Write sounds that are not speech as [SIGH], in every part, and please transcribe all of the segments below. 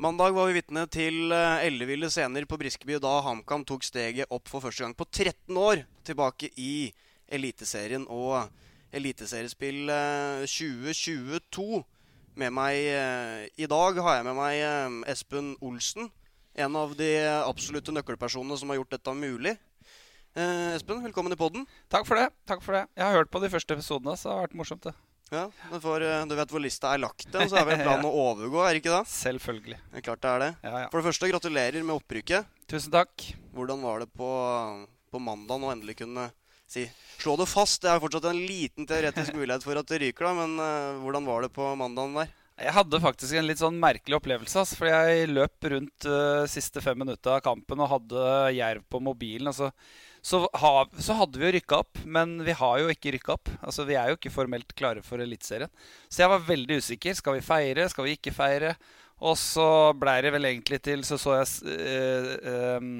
Mandag var vi vitne til eh, elleville scener på Briskeby da HamKam tok steget opp for første gang på 13 år tilbake i Eliteserien og Eliteseriespill 2022. Med meg eh, i dag har jeg med meg eh, Espen Olsen. En av de absolutte nøkkelpersonene som har gjort dette mulig. Espen, velkommen i podden. Takk for det. takk for det. Jeg har hørt på de første episodene, så det har vært morsomt. det. Ja, men for, eh, Du vet hvor lista er lagt den, så er vel [LAUGHS] planen å overgå, er det ikke det? Selvfølgelig. Er klart det er det. Ja, ja. For det første, gratulerer med opprykket. Tusen takk. Hvordan var det på, på mandag å endelig kunne si Slå det fast. Det er fortsatt en liten teoretisk [LAUGHS] mulighet for at det ryker, da, men uh, hvordan var det på mandagen der? Jeg hadde faktisk en litt sånn merkelig opplevelse. Altså, for jeg løp rundt uh, siste fem minutter av kampen og hadde jerv på mobilen. Altså, så, ha, så, hadde vi jo rykka opp, men vi har jo ikke rykka opp. Altså, vi er jo ikke formelt klare for Eliteserien. Så jeg var veldig usikker. Skal vi feire? Skal vi ikke feire? Og så blei det vel egentlig til Så så jeg uh, um,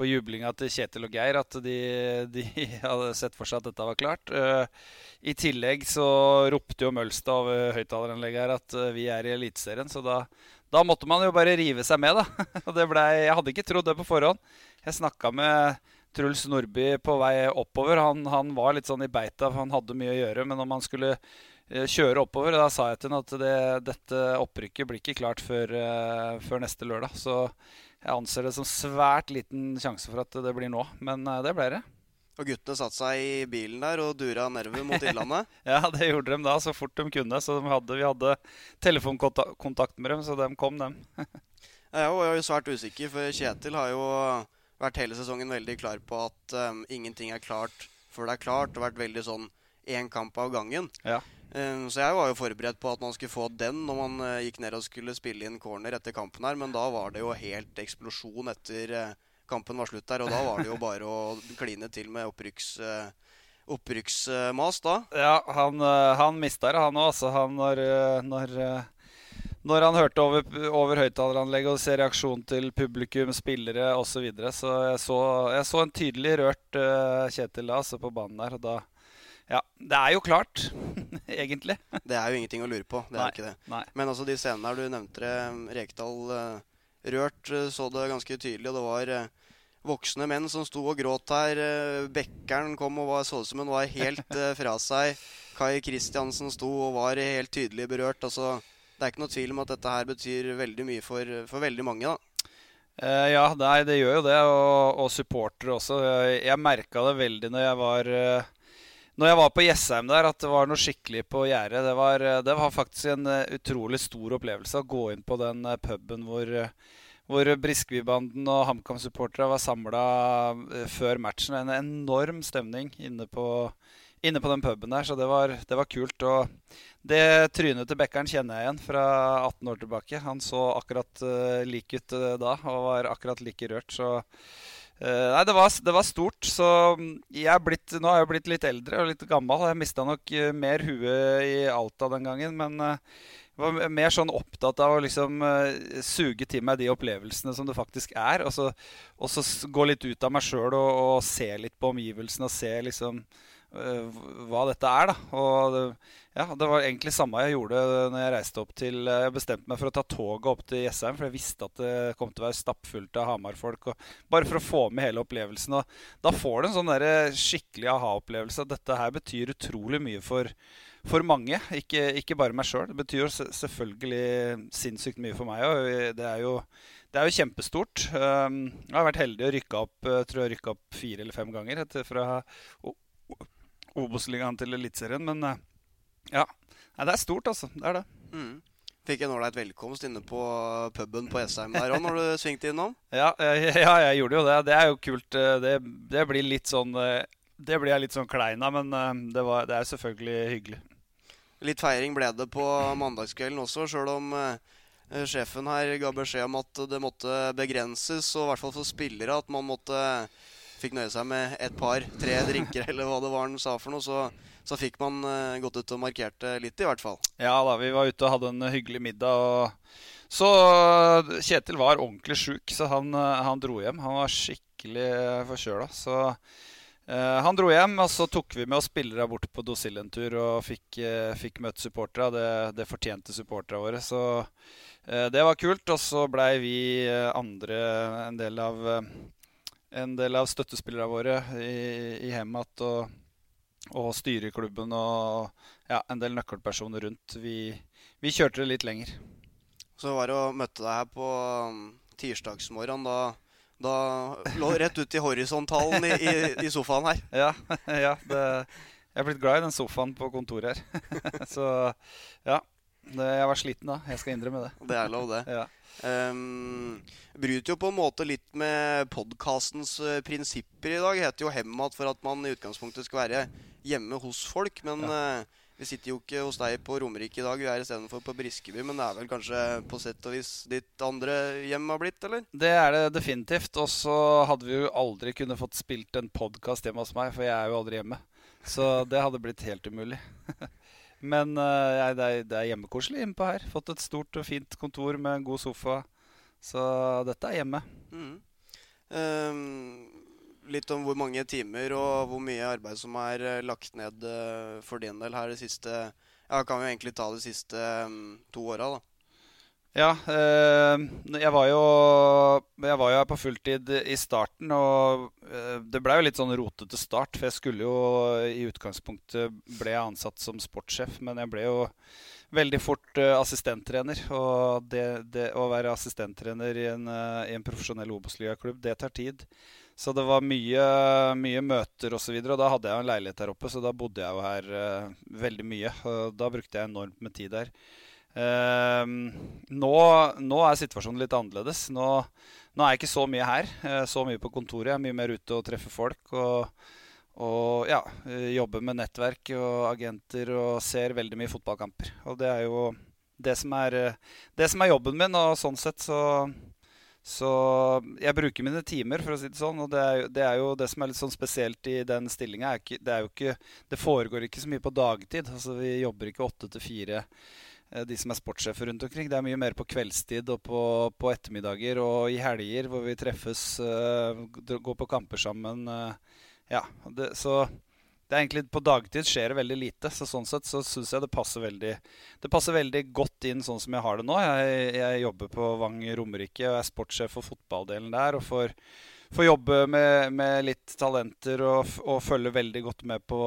på jublinga til Kjetil og Geir at de, de, [LAUGHS] hadde sett for seg at dette var klart. Uh, I tillegg så ropte jo Mølstad over høyttaleranlegget her at uh, vi er i Eliteserien. Så da, da, måtte man jo bare rive seg med, da. [LAUGHS] Og det blei jeg hadde ikke trodd det på forhånd. Jeg snakka med Truls Nordby på vei oppover. Han, han, var litt sånn i beita, for han hadde mye å gjøre. Men om han skulle uh, kjøre oppover, da sa jeg til ham at det, dette opprykket blir ikke klart før, før neste lørdag. Så jeg anser det som svært liten sjanse for at det blir nå, men eh, det ble det. Og guttene satte seg i bilen der og dura nedover mot [LAUGHS] Innlandet? ja, det gjorde de da så fort de kunne. Så de hadde, vi hadde telefonkontakt med dem, så de kom, dem. [LAUGHS] jeg var jo svært usikker, for Kjetil har jo vært hele sesongen veldig klar på at um, ingenting er klart før det er klart, og vært veldig sånn én kamp av gangen. Ja. Um, så jeg var jo forberedt på at man skulle få den når man uh, gikk ned og skulle spille inn corner etter kampen her, men da var det jo helt eksplosjon etter uh, kampen var slutt der. Og da var det jo [LAUGHS] bare å kline til med opprykks, Uh, opprykksmas da. Ja, han, han mista det, han òg. Han når, når, når han hørte over, over høyttaleranlegget og ser reaksjonen til publikum, spillere osv. Så, videre, så jeg så jeg så en tydelig rørt Kjetil da, altså på banen der. og da ja, Det er jo klart, [LAUGHS] egentlig. Det er jo ingenting å lure på. det nei, er ikke det. Nei. Men altså de scenene her du nevnte det, Rekdal uh, Rørt uh, så det ganske tydelig. Og det var uh, voksne menn som sto og gråt her. Bekkeren kom og var, så ut som hun var helt fra seg. Kai Kristiansen sto og var helt tydelig berørt. Altså, det er ikke noe tvil om at dette her betyr veldig mye for, for veldig mange. da. Uh, ja, nei, det gjør jo det. Og, og supportere også. Jeg, jeg merka det veldig når jeg var uh, når jeg var på Jessheim der, at det var noe skikkelig på gjerdet. Det, det, var faktisk en uh, utrolig stor opplevelse å gå inn på den puben hvor, hvor Briskebybanden og HamKam-supportere var samla før matchen. En enorm stemning inne på, inne på den puben der, så det var, det var kult. Og det trynet til Bekkeren kjenner jeg igjen fra 18 år tilbake. Han så akkurat lik ut da og var akkurat like rørt. så Uh, nei, det var, det var, stort. Så mm, jeg blitt, nå har jeg blitt litt eldre og litt gammel. Jeg mista nok uh, mer huet i Alta den gangen. Men uh, jeg var mer sånn opptatt av å liksom suge til meg de opplevelsene som det faktisk er. Og så, og så gå litt ut av meg sjøl og, og, se litt på omgivelsene og se liksom hva dette er. da. Og ja, det var egentlig samme jeg gjorde når jeg reiste opp til Jeg bestemte meg for å ta toget opp til Jessheim, for jeg visste at det kom til å være stappfullt av Hamar-folk. Bare for å få med hele opplevelsen. Og da får du en sånn der skikkelig aha-opplevelse dette her betyr utrolig mye for, for mange. Ikke, ikke, bare meg sjøl. Det betyr jo selvfølgelig sinnssykt mye for meg òg. Det er jo det er jo kjempestort. Um, jeg har vært heldig å rykke opp tror jeg rykka opp fire eller fem ganger etter fra Obos-ligaen til Eliteserien. Men eh, ja, Nei, det er stort, altså. Det er det. Mm. Fikk en ålreit velkomst inne på puben på Esheim der òg, når du [LAUGHS] svingte innom? Ja, [LAUGHS] ja, jeg gjorde jo det. Det er jo kult. Eh, det, det blir litt sånn eh, Det blir jeg litt sånn klein av, men det, var, det, er selvfølgelig hyggelig. Litt feiring ble det på mandagskvelden også, sjøl om sjefen her ga beskjed om at det måtte begrenses, og i hvert fall for spillere at man måtte fikk nøye seg med et par, tre [LAUGHS] drinker eller hva det var han sa for noe, så, så fikk man uh, gått ut og markert litt, i hvert fall. Ja da, vi var ute og hadde en hyggelig middag. og så Kjetil var ordentlig sjuk, så han, eh, han, dro hjem. Han var skikkelig forkjøla. Så eh, han dro hjem, og så tok vi med oss spillere bort på Dosil en tur og fikk, eh, fikk møtt supporterne. Det, det fortjente supporterne våre. Så det var kult. Og så blei vi andre en del av en del av støttespillerne våre i, i Hemat og, og styreklubben og ja, en del nøkkelpersoner rundt. Vi, vi, kjørte det litt lenger. Så var det å møtte deg her på um, tirsdagsmorgen. Da, da lå rett ut i horisontalen i, i, i sofaen her. Ja, [LAUGHS] ja det, jeg er blitt glad i den sofaen på kontoret her. [LAUGHS] Så ja. Det, jeg var sliten da. Jeg skal innrømme det. Det er lov, det. ja. Um, bryter jo på en måte litt med podkastens uh, prinsipper i dag. Heter jo Hemmat for at man i utgangspunktet skal være hjemme hos folk. Men ja. uh, vi sitter jo ikke hos deg på Romerike i dag, vi er istedenfor på Briskeby. Men det er vel kanskje på sett og vis ditt andre hjem har blitt, eller? Det er det definitivt. Og så hadde vi jo aldri kunnet fått spilt en podkast hjemme hos meg, for jeg er jo aldri hjemme. Så det hadde blitt helt umulig. [LAUGHS] Men uh, det, er, det er hjemmekoselig innpå her. Fått et stort og fint kontor med en god sofa. Så dette er hjemme. Mm. Um, litt om hvor mange timer og hvor mye arbeid som er uh, lagt ned uh, for din del her de siste Ja, kan vi egentlig ta de siste um, to åra, da. Ja, eh, jeg var jo Jeg var jo her på fulltid i starten, og eh, det blei jo litt sånn rotete start. For jeg skulle jo i utgangspunktet ble jeg ansatt som sportssjef, men jeg ble jo veldig fort eh, assistenttrener. Og det, det, å være assistenttrener i en, i en profesjonell Obos-ligaklubb, det tar tid. Så det var mye, mye møter osv. Og, så og da hadde jeg jo en leilighet her oppe, så da bodde jeg jo her veldig mye. Og da brukte jeg enormt med tid der. Uh, nå, nå, er situasjonen litt annerledes. Nå, nå, er jeg ikke så mye her. Uh, så mye på kontoret. Jeg er mye mer ute og treffer folk. Og, og ja, jobber med nettverk og agenter og ser veldig mye fotballkamper. Og det er jo det som er, det som er jobben min, og sånn sett så så jeg bruker mine timer, for å si det sånn. Og det er, det, er jo det som er litt sånn spesielt i den stillinga. Det, det foregår ikke så mye på dagtid. Altså Vi jobber ikke åtte til fire Eh, de som er sportssjefer rundt omkring. Det er mye mer på kveldstid og på, på ettermiddager og i helger hvor vi treffes, uh, går på kamper sammen. Uh, ja, det, så det er egentlig På dagtid skjer det veldig lite. Så sånn sett så syns jeg det passer veldig Det passer veldig godt inn sånn som jeg har det nå. Jeg, jeg jobber på Vang Romerike og er sportssjef for fotballdelen der. og får får jobbe med, med, litt talenter og, og følge veldig godt med på,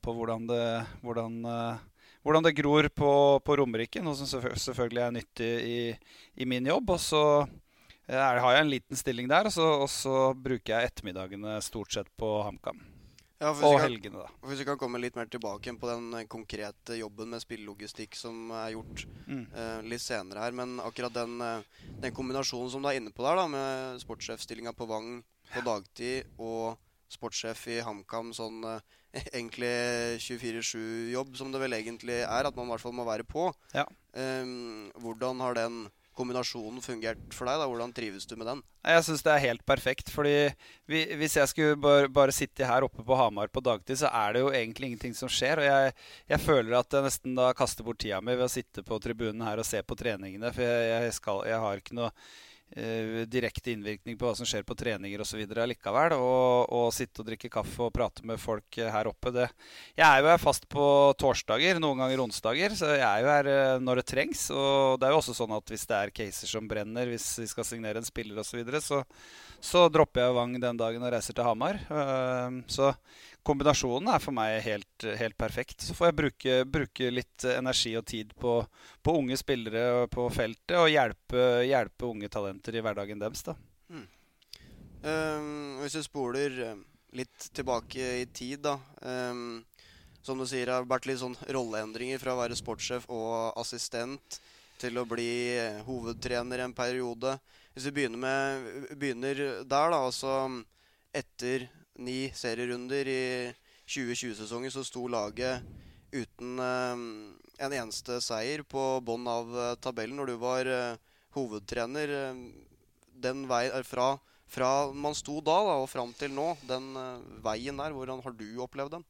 på hvordan det hvordan, uh, hvordan det gror på, på Romerike, noe som selvfølgelig er nyttig i, i min jobb. Og så er, eh, har jeg en liten stilling der, og så, og så bruker jeg ettermiddagene stort sett på HamKam. Ja, og helgene, da. Hvis vi kan komme litt mer tilbake på den eh, konkrete jobben med spillelogistikk som er gjort mm. uh, litt senere her. Men akkurat den, uh, den, kombinasjonen som du er inne på der, da, med sportssjefstillinga på Vang på dagtid og sportssjef i HamKam sånn uh, [LAUGHS] egentlig 24-7-jobb, som det vel egentlig er, at man i hvert fall må være på. Ja. Um, hvordan har den kombinasjonen fungert for deg? da? Hvordan trives du med den? Jeg syns det er helt perfekt. fordi vi, Hvis jeg skulle bare, bare, sitte her oppe på Hamar på dagtid, så er det jo egentlig ingenting som skjer. Og jeg, jeg føler at jeg nesten da kaster bort tida mi ved å sitte på tribunen her og se på treningene. For jeg, jeg, skal, jeg har ikke noe direkte innvirkning på hva som skjer på treninger osv. likevel. Og, og sitte og drikke kaffe og prate med folk her oppe. Det. Jeg er jo her fast på torsdager, noen ganger onsdager, så jeg er jo her eh, når det trengs. Og det er jo også sånn at hvis det er caser som brenner, hvis vi skal signere en spiller osv., så, videre, så så dropper jeg Vang den dagen og reiser til Hamar. Eh, så kombinasjonen er for meg helt, helt perfekt. Så får jeg bruke, bruke, litt energi og tid på, på unge spillere på feltet og hjelpe, hjelpe, unge talenter i hverdagen deres. da. Mm. Um, hvis du spoler eh, litt tilbake i tid, da. Um, som du sier, det har vært litt sånn rolleendringer fra å være sportssjef og assistent til å bli hovedtrener en periode. Hvis vi begynner, med, begynner der, da, altså etter ni serierunder i 2020-sesongen så sto laget uten eh, en eneste seier på bånn av eh, tabellen når du var eh, hovedtrener. Den veien fra, fra, man sto da, da og fram til nå, den veien der, hvordan har du opplevd den?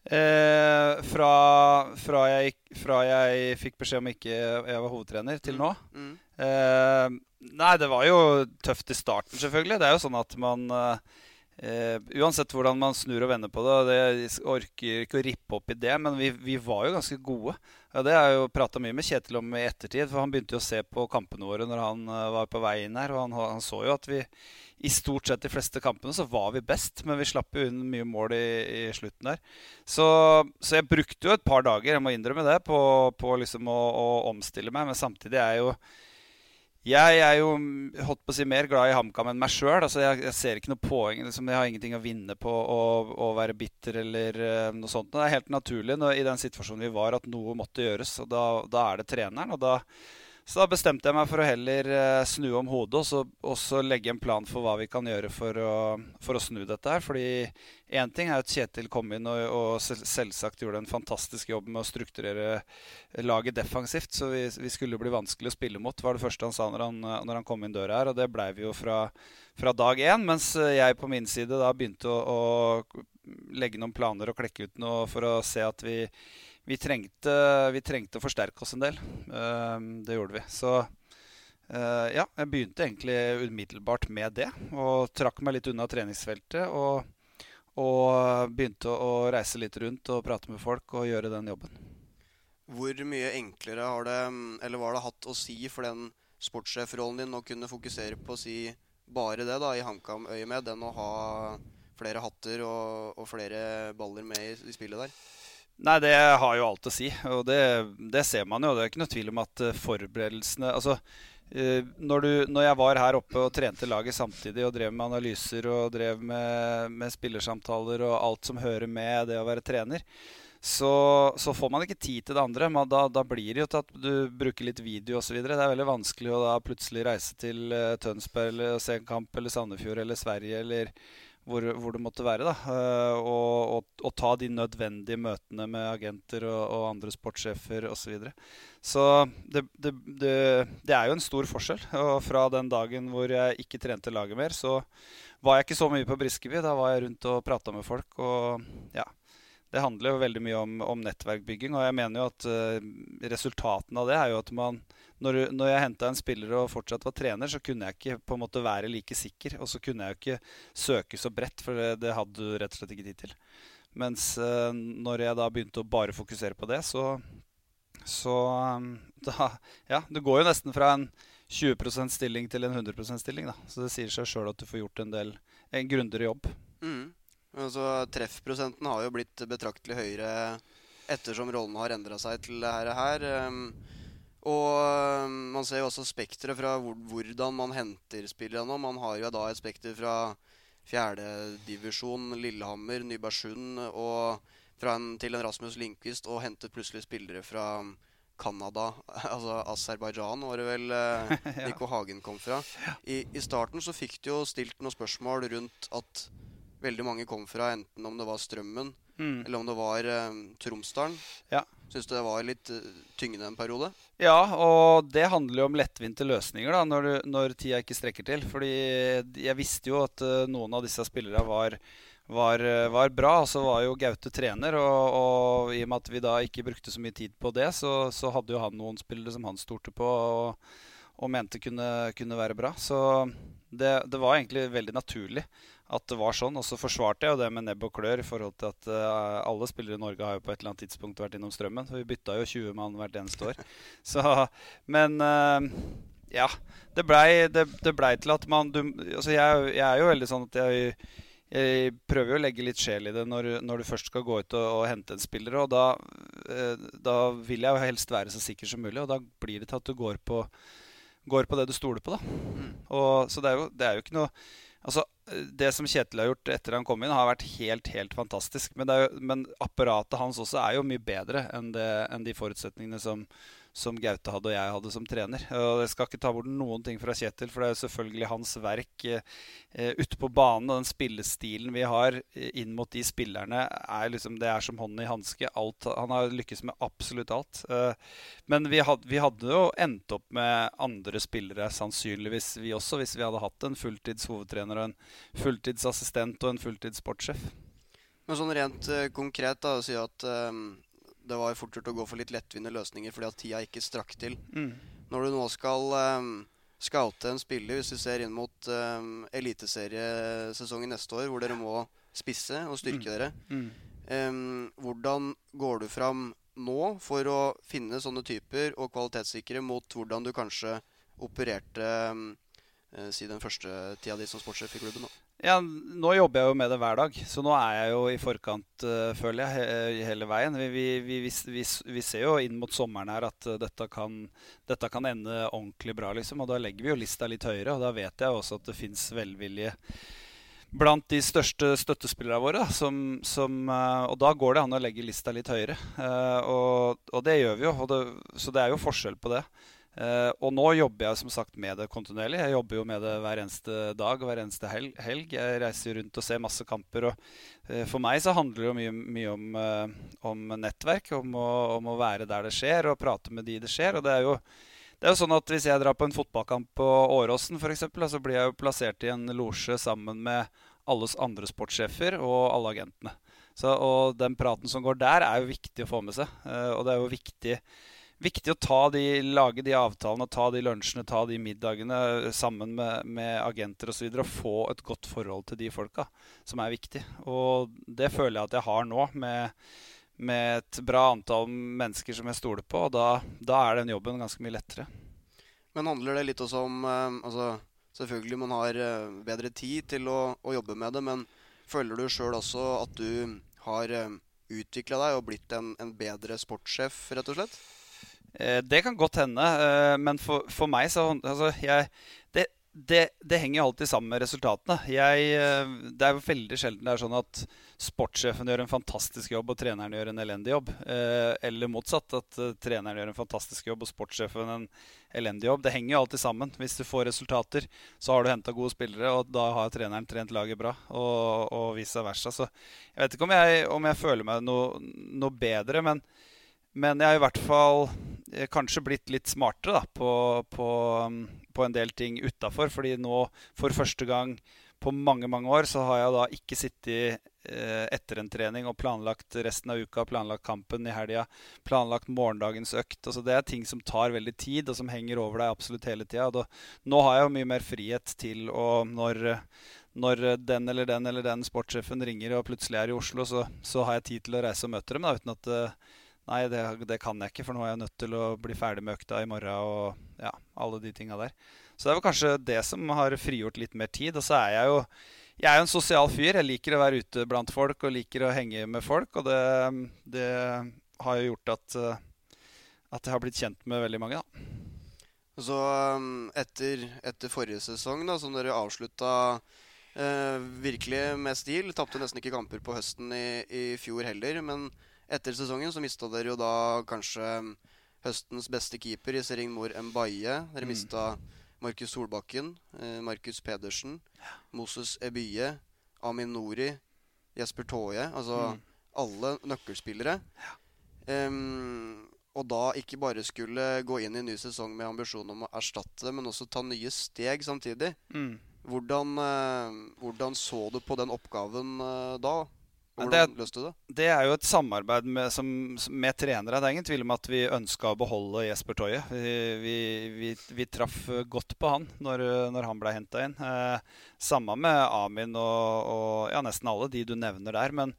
Eh, fra, fra, jeg, fra, jeg, fikk beskjed om ikke jeg var hovedtrener, til mm. nå. Mm. Eh, nei, det var jo tøft i starten, selvfølgelig. Det er jo sånn at man eh, Uh, uansett hvordan man snur og vender på det, det orker ikke å rippe opp i det, men vi, vi var jo ganske gode. Ja, det har jeg jo prata mye med Kjetil om i ettertid, for han begynte jo å se på kampene våre når han uh, var på vei inn her, og han, han, så jo at vi i stort sett de fleste kampene så var vi best, men vi slapp jo inn mye mål i, i slutten der. Så, så, jeg brukte jo et par dager, jeg må innrømme det, på, på liksom å, å omstille meg, men samtidig er jeg jo jeg er jo holdt på å si, mer glad i HamKam enn meg sjøl. Altså, jeg, jeg, ser ikke noe poeng. Liksom, jeg har ingenting å vinne på å, å være bitter eller uh, noe sånt. Det er helt naturlig når, i den situasjonen vi var, at noe måtte gjøres. Og da, da er det treneren. Og da, så da bestemte jeg meg for å heller uh, snu om hodet og så, og så, legge en plan for hva vi kan gjøre for å, for å snu dette her. Fordi én ting er at Kjetil kom inn og, og, selvsagt gjorde en fantastisk jobb med å strukturere laget defensivt. Så vi, vi, skulle bli vanskelig å spille mot, var det første han sa når han, når han kom inn døra her. Og det blei vi jo fra, fra dag én. Mens jeg på min side da begynte å, å legge noen planer og klekke ut noe for å se at vi vi trengte, vi trengte, å forsterke oss en del. Ehm, det gjorde vi. Så eh, ja, jeg begynte egentlig umiddelbart med det. Og trakk meg litt unna treningsfeltet. Og, og begynte å reise litt rundt og prate med folk og gjøre den jobben. Hvor mye enklere har det, eller var det hatt å si for den sportssjefrollen din å kunne fokusere på å si bare det da, i HamKam-øyemed, enn å ha flere hatter og, og flere baller med i, i spillet der? Nei, det har jo alt å si. Og det, det, ser man jo. Det er ikke noe tvil om at eh, forberedelsene Altså, eh, når, du, når, jeg var her oppe og trente laget samtidig og drev med analyser og drev med, med spillersamtaler og alt som hører med det å være trener, så, så får man ikke tid til det andre. Man, da, da, blir det jo til at du bruker litt video osv. Det er veldig vanskelig å da plutselig reise til uh, Tønsberg eller se en kamp eller Sandefjord eller Sverige eller hvor, hvor, det måtte være. uh, og, og, og, ta de nødvendige møtene med agenter og, og andre sportssjefer osv. Så, videre. så det, det, det, det, er jo en stor forskjell. Og fra den dagen hvor jeg ikke trente laget mer, så var jeg ikke så mye på Briskeby. Da var jeg rundt og prata med folk. og ja, det handler jo veldig mye om, om, nettverkbygging. Og jeg mener jo at uh, resultatene av det er jo at man når, når jeg henta en spiller og fortsatt var trener, så kunne jeg ikke på en måte være like sikker. Og så kunne jeg jo ikke søke så bredt, for det, det hadde du rett og slett ikke tid til. Mens uh, når jeg da begynte å bare fokusere på det, så, så um, da, Ja, det går jo nesten fra en 20% stilling til en 100% stilling. da. Så det sier seg sjøl at du får gjort en del en grundigere jobb. Mm. Altså, Treffprosenten har jo blitt betraktelig høyere ettersom rollene har endra seg til det her. Og man ser jo også spekteret fra hvordan man henter spillere nå. Man har jo da et spekter fra fjerdedivisjon, Lillehammer, Nybergsund og fra en, til en Rasmus Lindqvist og hentet plutselig spillere fra Canada, [LAUGHS] altså Aserbajdsjan, var det vel eh, [LAUGHS] Nico Hagen kom fra. I, I, starten så fikk du jo stilt noen spørsmål rundt at veldig mange kom fra enten om det var Strømmen mm. eller om det var eh, Tromsdalen. Ja. Syns du det var litt uh, tyngende en periode? Ja, og det handler jo om lettvinte løsninger da, når, du, når tida ikke strekker til. Fordi jeg visste jo at uh, noen av disse spillerne var, var, var, bra. Så var jo Gaute trener, og, og, i og med at vi da ikke brukte så mye tid på det, så, så hadde jo han noen spillere som han stolte på og, og mente kunne, kunne, være bra. Så det, det var egentlig veldig naturlig at det var sånn. Og så forsvarte jeg jo det med nebb og klør i forhold til at uh, alle spillere i Norge har jo på et eller annet tidspunkt vært innom strømmen. For vi bytta jo 20 mann hvert eneste år. [LAUGHS] Så, men uh, ja. Det blei, ble til at man du, altså jeg, jeg, er jo veldig sånn at jeg, jeg prøver jo å legge litt sjel i det når, når du først skal gå ut og, og hente en spiller. Og da, uh, da vil jeg jo helst være så sikker som mulig, og da blir det til at du går på, går på det du stoler på, da. Mm. Og, så det er, jo, det er jo ikke noe Altså, det som Kjetil har gjort etter han kom inn, har vært helt helt fantastisk. Men, jo, men apparatet hans også er jo mye bedre enn, det, enn de forutsetningene som, som Gaute hadde og jeg hadde som trener. Og Jeg skal ikke ta bort noen ting fra Kjetil, for det er jo selvfølgelig hans verk eh, eh, ute på banen. Og den spillestilen vi har eh, inn mot de spillerne, er liksom, det er som hånden i hanske. Han har lykkes med absolutt alt. Eh, men vi hadde, vi hadde, jo endt opp med andre spillere, sannsynligvis vi også, hvis vi hadde hatt en fulltids hovedtrener og en fulltidsassistent og en fulltids sportssjef. Men sånn rent uh, konkret, da, å si at um det var fort gjort å gå for litt lettvinte løsninger fordi at tida ikke strakk til. Mm. Når du nå skal um, scoute en spiller hvis vi ser inn mot um, eliteseriesesongen neste år, hvor dere må spisse og styrke Mm. dere. Mm. Um, hvordan går du fram nå for å finne sånne typer og kvalitetssikre mot hvordan du kanskje opererte um, si den første tida di som sportssjef i klubben? da? Ja, nå jobber jeg jo med det hver dag, så nå er jeg jo i forkant, eh, føler jeg, he hele veien. Vi, vi, vi, vi, ser jo inn mot sommeren her at eh, dette kan, dette kan ende ordentlig bra, liksom. Og da legger vi jo lista litt høyere, og da vet jeg også at det fins velvilje blant de største støttespillerne våre. Som, som, eh, og da går det an å legge lista litt høyere. Og, og det gjør vi jo, det, så det er jo forskjell på det. Eh, og nå jobber jeg som sagt med det kontinuerlig. Jeg jobber jo med det hver eneste dag og hver eneste helg. Jeg reiser rundt og ser masse kamper. Og uh, for meg så handler det jo mye, mye om, uh, om nettverk, om å, om å være der det skjer, og prate med de det skjer. Og det er jo det er jo sånn at Hvis jeg drar på en fotballkamp på Åråsen, eksempel, så blir jeg jo plassert i en losje sammen med alles andre sportssjefer og alle agentene. Så, og Den praten som går der, er jo viktig å få med seg. Og det er jo viktig, viktig å ta de, lage de avtalene, ta de lunsjene, ta de middagene sammen med, med agenter osv. Og, så og få et godt forhold til de folka, som er viktig. Og det føler jeg at jeg har nå, med, med et bra antall mennesker som jeg stoler på. Og da, da er den jobben ganske mye lettere. Men handler det litt også om eh, altså, Selvfølgelig man har eh, bedre tid til å, å jobbe med det, men føler du sjøl også at du har utvikla deg og blitt en, en bedre sportssjef, rett og slett? Eh, det kan godt hende, eh, men for, for meg så altså, jeg, det, det, det, henger alltid sammen med resultatene. Jeg, eh, det er jo veldig sjelden det er sånn at sportssjefen gjør en fantastisk jobb og treneren gjør en elendig jobb. Eller motsatt, at treneren gjør en fantastisk jobb og sportssjefen en elendig jobb. Det henger jo alltid sammen. Hvis du får resultater, så har du henta gode spillere, og da har treneren trent laget bra, og, og vice versa. Så jeg vet ikke om jeg, om jeg føler meg noe, noe bedre, men, men jeg har i hvert fall kanskje blitt litt smartere da, på, på, på en del ting utafor. Fordi nå, for første gang på mange mange år, så har jeg da ikke sittet eh, etter en trening og planlagt resten av uka, planlagt kampen i helga, planlagt morgendagens økt. Altså, det er ting som tar veldig tid, og som henger over deg absolutt hele tida. Nå har jeg jo mye mer frihet til å når, når den eller den eller den sportssjefen ringer og plutselig er i Oslo, så, så har jeg tid til å reise og møte dem da, uten at Nei, det, det, kan jeg ikke, for nå er jeg nødt til å bli ferdig med økta i morgen. og ja, alle de tinga der. Så det er vel kanskje det som har frigjort litt mer tid. Og så er jeg jo jeg er jo en sosial fyr. Jeg liker å være ute blant folk og liker å henge med folk. Og det, det har jo gjort at, at jeg har blitt kjent med veldig mange, da. Så etter, etter forrige sesong, da, som dere avslutta eh, virkelig med stil Tapte nesten ikke kamper på høsten i, i fjor heller, men etter sesongen så mista dere jo da kanskje høstens beste keeper i Sering Mor Mbaye. Dere mm. mista Markus Solbakken, eh, Markus Pedersen, Moses Ebye, Amin Nori, Jesper Tåje. Altså mm. alle nøkkelspillere. Um, og da ikke bare skulle gå inn i en ny sesong med ambisjon om å erstatte det, men også ta nye steg samtidig. Mm. Hvordan, uh, hvordan, så du på den oppgaven uh, da? Hvordan det, løste du det? Det er jo et samarbeid med, som, med trenere. Det er ingen tvil om at vi ønska å beholde Jesper Toje. Vi, vi, vi, vi, traff godt på han når, når han ble henta inn. Eh, samme med Amin og, og, ja, nesten alle de du nevner der. Men,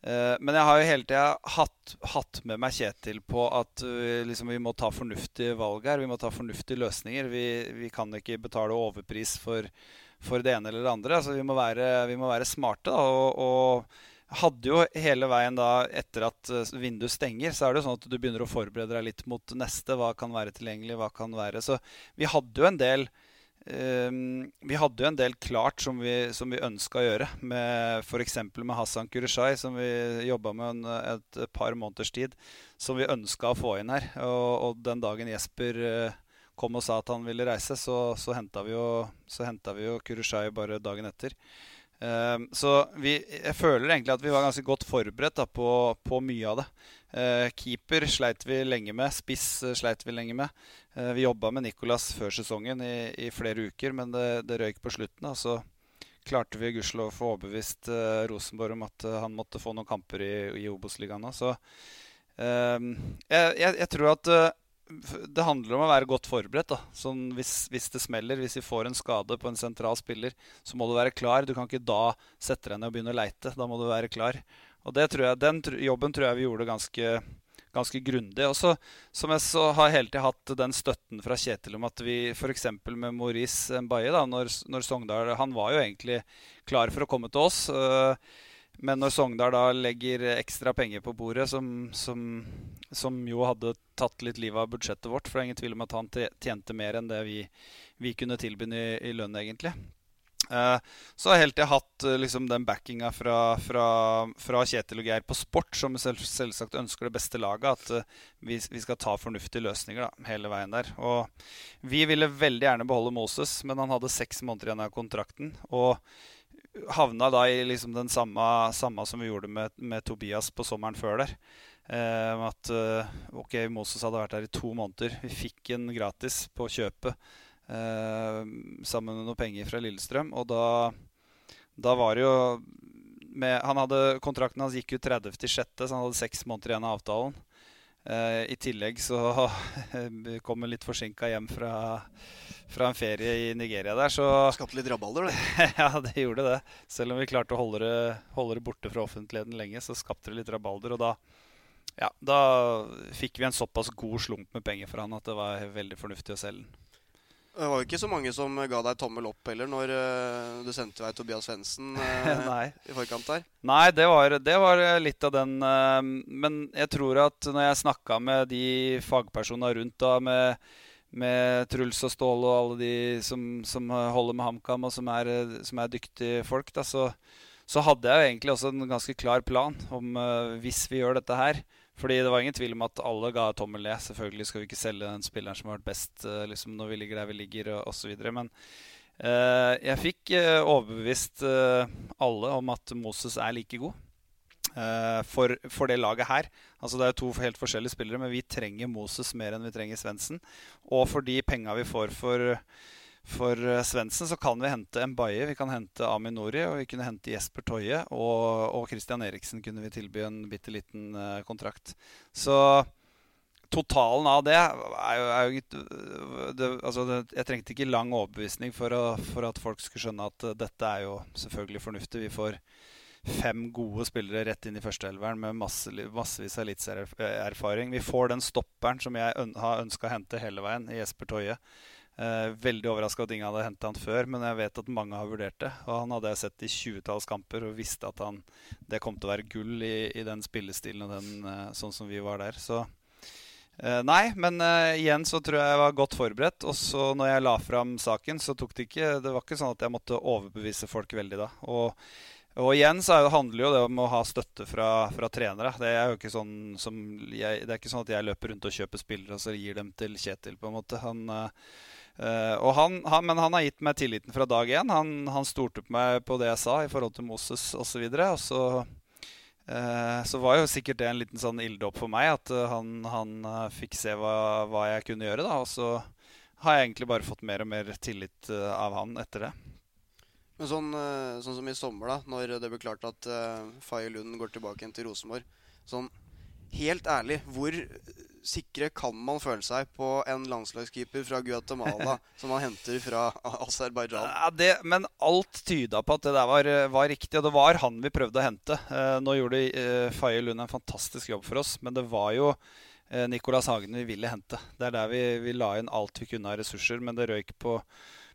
eh, men jeg har jo hele tida hatt, hatt, med meg Kjetil på at uh, liksom, vi må ta fornuftige valg her. Vi må ta fornuftige løsninger. Vi, kan ikke betale overpris for, for det ene eller det andre. Altså, vi, må være, vi må være smarte. Da, og, og hadde jo hele veien da, etter at vinduet stenger, så er det jo sånn at du begynner å forberede deg litt mot neste. Hva kan være tilgjengelig, hva kan være Så vi hadde jo en del um, Vi hadde jo en del klart som vi, som vi ønska å gjøre. F.eks. med Hassan Kurishai, som vi jobba med en, et, par måneders tid. Som vi ønska å få inn her. Og, og den dagen Jesper uh, kom og sa at han ville reise, så, så henta vi jo, vi jo Kurishai bare dagen etter. Uh, så vi, jeg føler egentlig at vi var ganske godt forberedt da, på, på, mye av det. Uh, keeper sleit vi lenge med. Spiss uh, sleit vi lenge med. Uh, vi jobba med Nicolas før sesongen i, i flere uker, men det, det, røyk på slutten. Så klarte vi gudskjelov å få overbevist Rosenborg om at han måtte få noen kamper i, i Obos-ligaen. Så ehm, jeg, jeg, jeg, tror at det handler om å være godt forberedt. da. Sånn hvis, hvis, det smeller, hvis vi får en skade på en sentral spiller, så må du være klar. Du kan ikke da sette deg ned og begynne å leite. Da må du være klar. Og jeg, Den jobben tror jeg vi gjorde ganske, ganske grundig. Og så, som jeg så har hele tiden hatt den støtten fra Kjetil om at vi f.eks. med Maurice Mbaye, når, når, Sogndal Han var jo egentlig klar for å komme til oss. Øh, men når Sogndal da legger ekstra penger på bordet, som, som, som, jo hadde tatt litt livet av budsjettet vårt For det er ingen tvil om at han tjente mer enn det vi, vi kunne tilby i, i lønn, egentlig. Eh, så har helt til hatt eh, liksom, den backinga fra, fra, fra, Kjetil og Geir på sport, som selv, selvsagt ønsker det beste laget. At uh, vi, vi, skal ta fornuftige løsninger da, hele veien der. Og vi ville veldig gjerne beholde Moses, men han hadde seks måneder igjen av kontrakten. Og havna da i liksom den samme, samme som vi gjorde med, med, Tobias på sommeren før der. Eh, at eh, ok, Moses hadde vært der i to måneder. Vi fikk en gratis på kjøpet eh, sammen med noe penger fra Lillestrøm. Og da, da var det jo med, han hadde, Kontrakten hans gikk ut 30.6., så han hadde seks måneder igjen av avtalen. Eh, I tillegg så [LAUGHS] kom han litt forsinka hjem fra fra en ferie i Nigeria der, så Skapte litt rabalder, det. [LAUGHS] ja, det gjorde det. Selv om vi klarte å holde det, holde det, borte fra offentligheten lenge, så skapte det litt rabalder. Og da, ja, da fikk vi en såpass god slump med penger for han at det var veldig fornuftig å selge den. Det var jo ikke så mange som ga deg tommel opp heller når uh, du sendte vei Tobias Svendsen [LAUGHS] uh, i forkant der. Nei, det var, det var litt av den uh, Men jeg tror at når jeg snakka med de fagpersonene rundt da, med med Truls og Ståle og alle de som, som holder med HamKam, og som er, som er, dyktige folk, da, så, så, hadde jeg jo egentlig også en ganske klar plan om hvis vi gjør dette her. Fordi det var ingen tvil om at alle ga tommel ned. Selvfølgelig skal vi ikke selge den spilleren som har vært best uh, liksom når vi ligger der vi ligger, og osv. Men uh, jeg fikk overbevist alle om at Moses er like god. Uh, for, for, det laget her. Altså Det er to helt forskjellige spillere, men vi trenger Moses mer enn vi trenger Svendsen. Og for de penga vi får for, for uh, Svendsen, så kan vi hente Mbaye, vi kan hente Aminori, og vi kunne hente Jesper Toje. Og, og Christian Eriksen kunne vi tilby en bitte liten uh, kontrakt. Så totalen av det er jo, er jo det, altså det, Jeg trengte ikke lang overbevisning for, å, for at folk skulle skjønne at dette er jo selvfølgelig fornuftig. Vi får fem gode spillere rett inn i førsteelveren med masse, massevis av eliteserieerfaring. Vi får den stopperen som jeg øn har ønska å hente hele veien, i Jesper Toje. Eh, veldig overraska at ingen hadde henta han før, men jeg vet at mange har vurdert det. Og han hadde jeg sett i 20-talls kamper og visste at han, det kom til å være gull i, i den spillestilen og den, eh, sånn som vi var der. Så eh, Nei, men uh, igjen så tror jeg jeg var godt forberedt. Og så når jeg la fram saken, så tok det ikke Det var ikke sånn at jeg måtte overbevise folk veldig da. Og og igjen så handler jo det om å ha støtte fra, fra trenere. Det er jo ikke sånn, jeg, det er ikke sånn at jeg løper rundt og kjøper spillere og så gir dem til Kjetil. på en måte. Han, øh, han, han, men han har gitt meg tilliten fra dag én. Han, han stolte på meg på det jeg sa i forhold til Moses osv. Og, så og så, uh, så var jo sikkert det en liten sånn ilddåp for meg at han, han fikk se hva, hva, jeg kunne gjøre. da, Og så har jeg egentlig bare fått mer og mer tillit av han etter det. Men sånn, eh, sånn, som i sommer, da, når det ble klart at uh, Faye Lund går tilbake igjen til Rosenborg Sånn helt ærlig, hvor sikre kan man føle seg på en landslagskeeper fra Guatemala [LAUGHS] som man henter fra Aserbajdsjan? Ja, men alt tyda på at det der var, var, riktig, og det var han vi prøvde å hente. Eh, nå gjorde eh, Faye Lund en fantastisk jobb for oss, men det var jo eh, Nicolas Hagen vi ville hente. Det er der vi, vi la inn alt vi kunne av ressurser, men det røyk på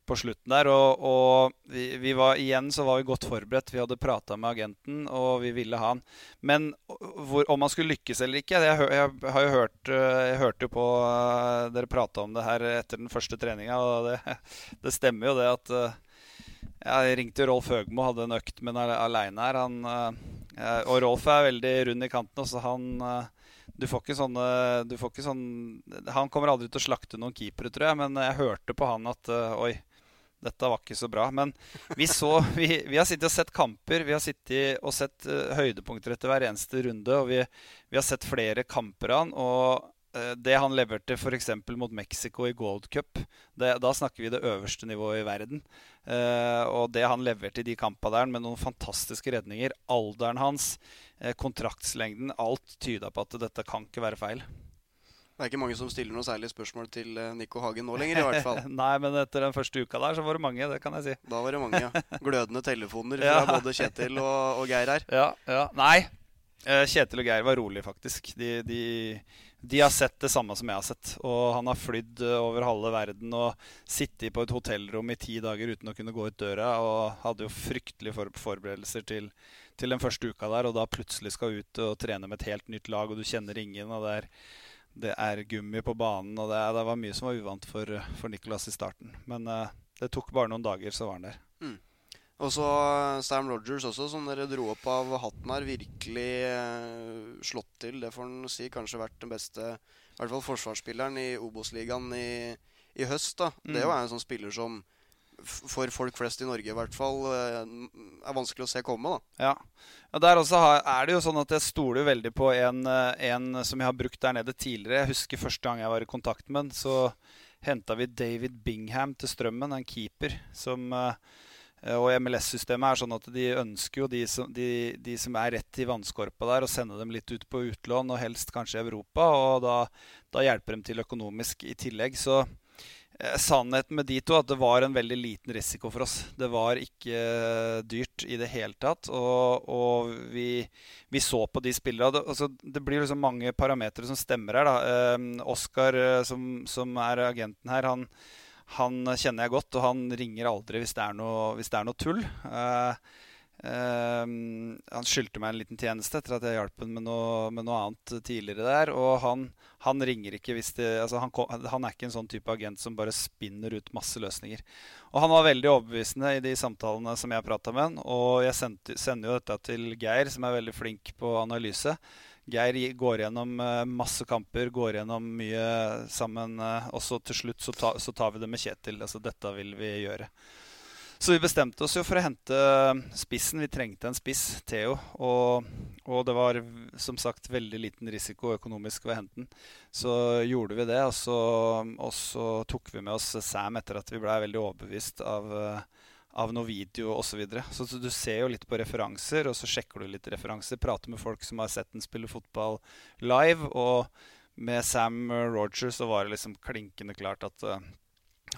på slutten der. Og, og vi, vi, var, igjen så var vi godt forberedt. Vi hadde prata med agenten, og vi ville ha han. Men hvor, om han skulle lykkes eller ikke Jeg, jeg, jeg hørt Jeg hørte jo på uh, dere prate om det her etter den første treninga, og det, [LAUGHS] det, stemmer jo det at Jeg ringte Rolf Høgmo, hadde en økt med ham aleine her. Han, og Rolf er veldig rund i kanten, så han du får ikke sånne du får ikke sånn, Han kommer aldri til å slakte noen keepere, tror jeg, men jeg hørte på han at Oi, dette var ikke så bra. Men vi, så, vi, vi har sittet og sett kamper. Vi har sittet og sett uh, høydepunkter etter hver eneste runde. Og vi, vi har sett flere kamper av han. Og uh, det han leverte f.eks. mot Mexico i Gold Cup, det, da snakker vi det øverste nivået i verden. Uh, og det han leverte i de kampene der med noen fantastiske redninger, alderen hans, kontraktslengden, alt tyda på at dette kan ikke være feil. Det er ikke mange som stiller noe særlig spørsmål til eh, Nico Hagen nå lenger, i hvert fall. [LAUGHS] Nei, men etter den første uka der, så var det mange, det kan jeg si. Da var det mange ja. glødende telefoner [LAUGHS] fra Ja. både Kjetil og, og Geir her. Ja, ja. Nei, eh, Kjetil og Geir var rolig, faktisk. De, de, de har sett det samme som jeg har sett. Og han har flydd eh, over halve verden og sittet på et hotellrom i ti dager uten å kunne gå ut døra. Og hadde jo fryktelige for forberedelser til, til den første uka der. Og da plutselig skal ut og trene med et helt nytt lag, og du kjenner ingen. og det er det er gummi på banen, og det, det var mye som var uvant for, for Nicolas i starten. Men uh, det tok bare noen dager, så var han der. Og så Sam Rogers også, som dere dro opp av hatten her. Virkelig uh, slått til, det får en si. Kanskje vært den beste i hvert fall forsvarsspilleren i Obos-ligaen i, i høst. da. Det Mm. var en sånn spiller som for folk flest i Norge i hvert fall eh, er vanskelig å se komme. da. Ja. Og Der også er det jo sånn at jeg stoler veldig på en, eh, en som jeg har brukt der nede tidligere. Jeg husker første gang jeg var i kontakt med den, så henta vi David Bingham til Strømmen, en keeper som eh, og MLS-systemet er sånn at de ønsker jo de som, de, de som er rett i vannskorpa der, å sende dem litt ut på utlån, og helst kanskje i Europa. Og da, da hjelper de til økonomisk i tillegg. Så sannheten med de to at det var en veldig liten risiko for oss. Det var ikke eh, dyrt i det hele tatt. Og, og vi, vi så på de spillerne. Det, altså, det blir liksom mange parametere som stemmer her. da. Eh, Oskar, eh, som, som er agenten her, han han kjenner jeg godt, og han ringer aldri hvis det er noe, det er noe tull. Eh, eh, han skyldte meg en liten tjeneste etter at jeg hjalp ham med, med noe annet tidligere der. Og han, han ringer ikke hvis det altså han, han er ikke en sånn type agent som bare spinner ut masse løsninger. Og han var veldig overbevisende i de samtalene som jeg prata med han. Og jeg sendte, sender jo dette til Geir, som er veldig flink på analyse. Geir går gjennom eh, masse kamper, går gjennom mye sammen. eh, Og så til slutt så, ta, så tar vi det med Kjetil. Altså dette vil vi gjøre. Så vi bestemte oss jo for å hente spissen. Vi trengte en spiss, Theo. Og, og det var som sagt veldig liten risiko økonomisk ved å hente den. Så gjorde vi det, og så, og så tok vi med oss Sam etter at vi blei veldig overbevist av eh, av noe video osv. Så, videre. så du ser jo litt på referanser, og så sjekker du litt referanser. Prater med folk som har sett den spille fotball live. Og med Sam Rogers så var det liksom klinkende klart at eh,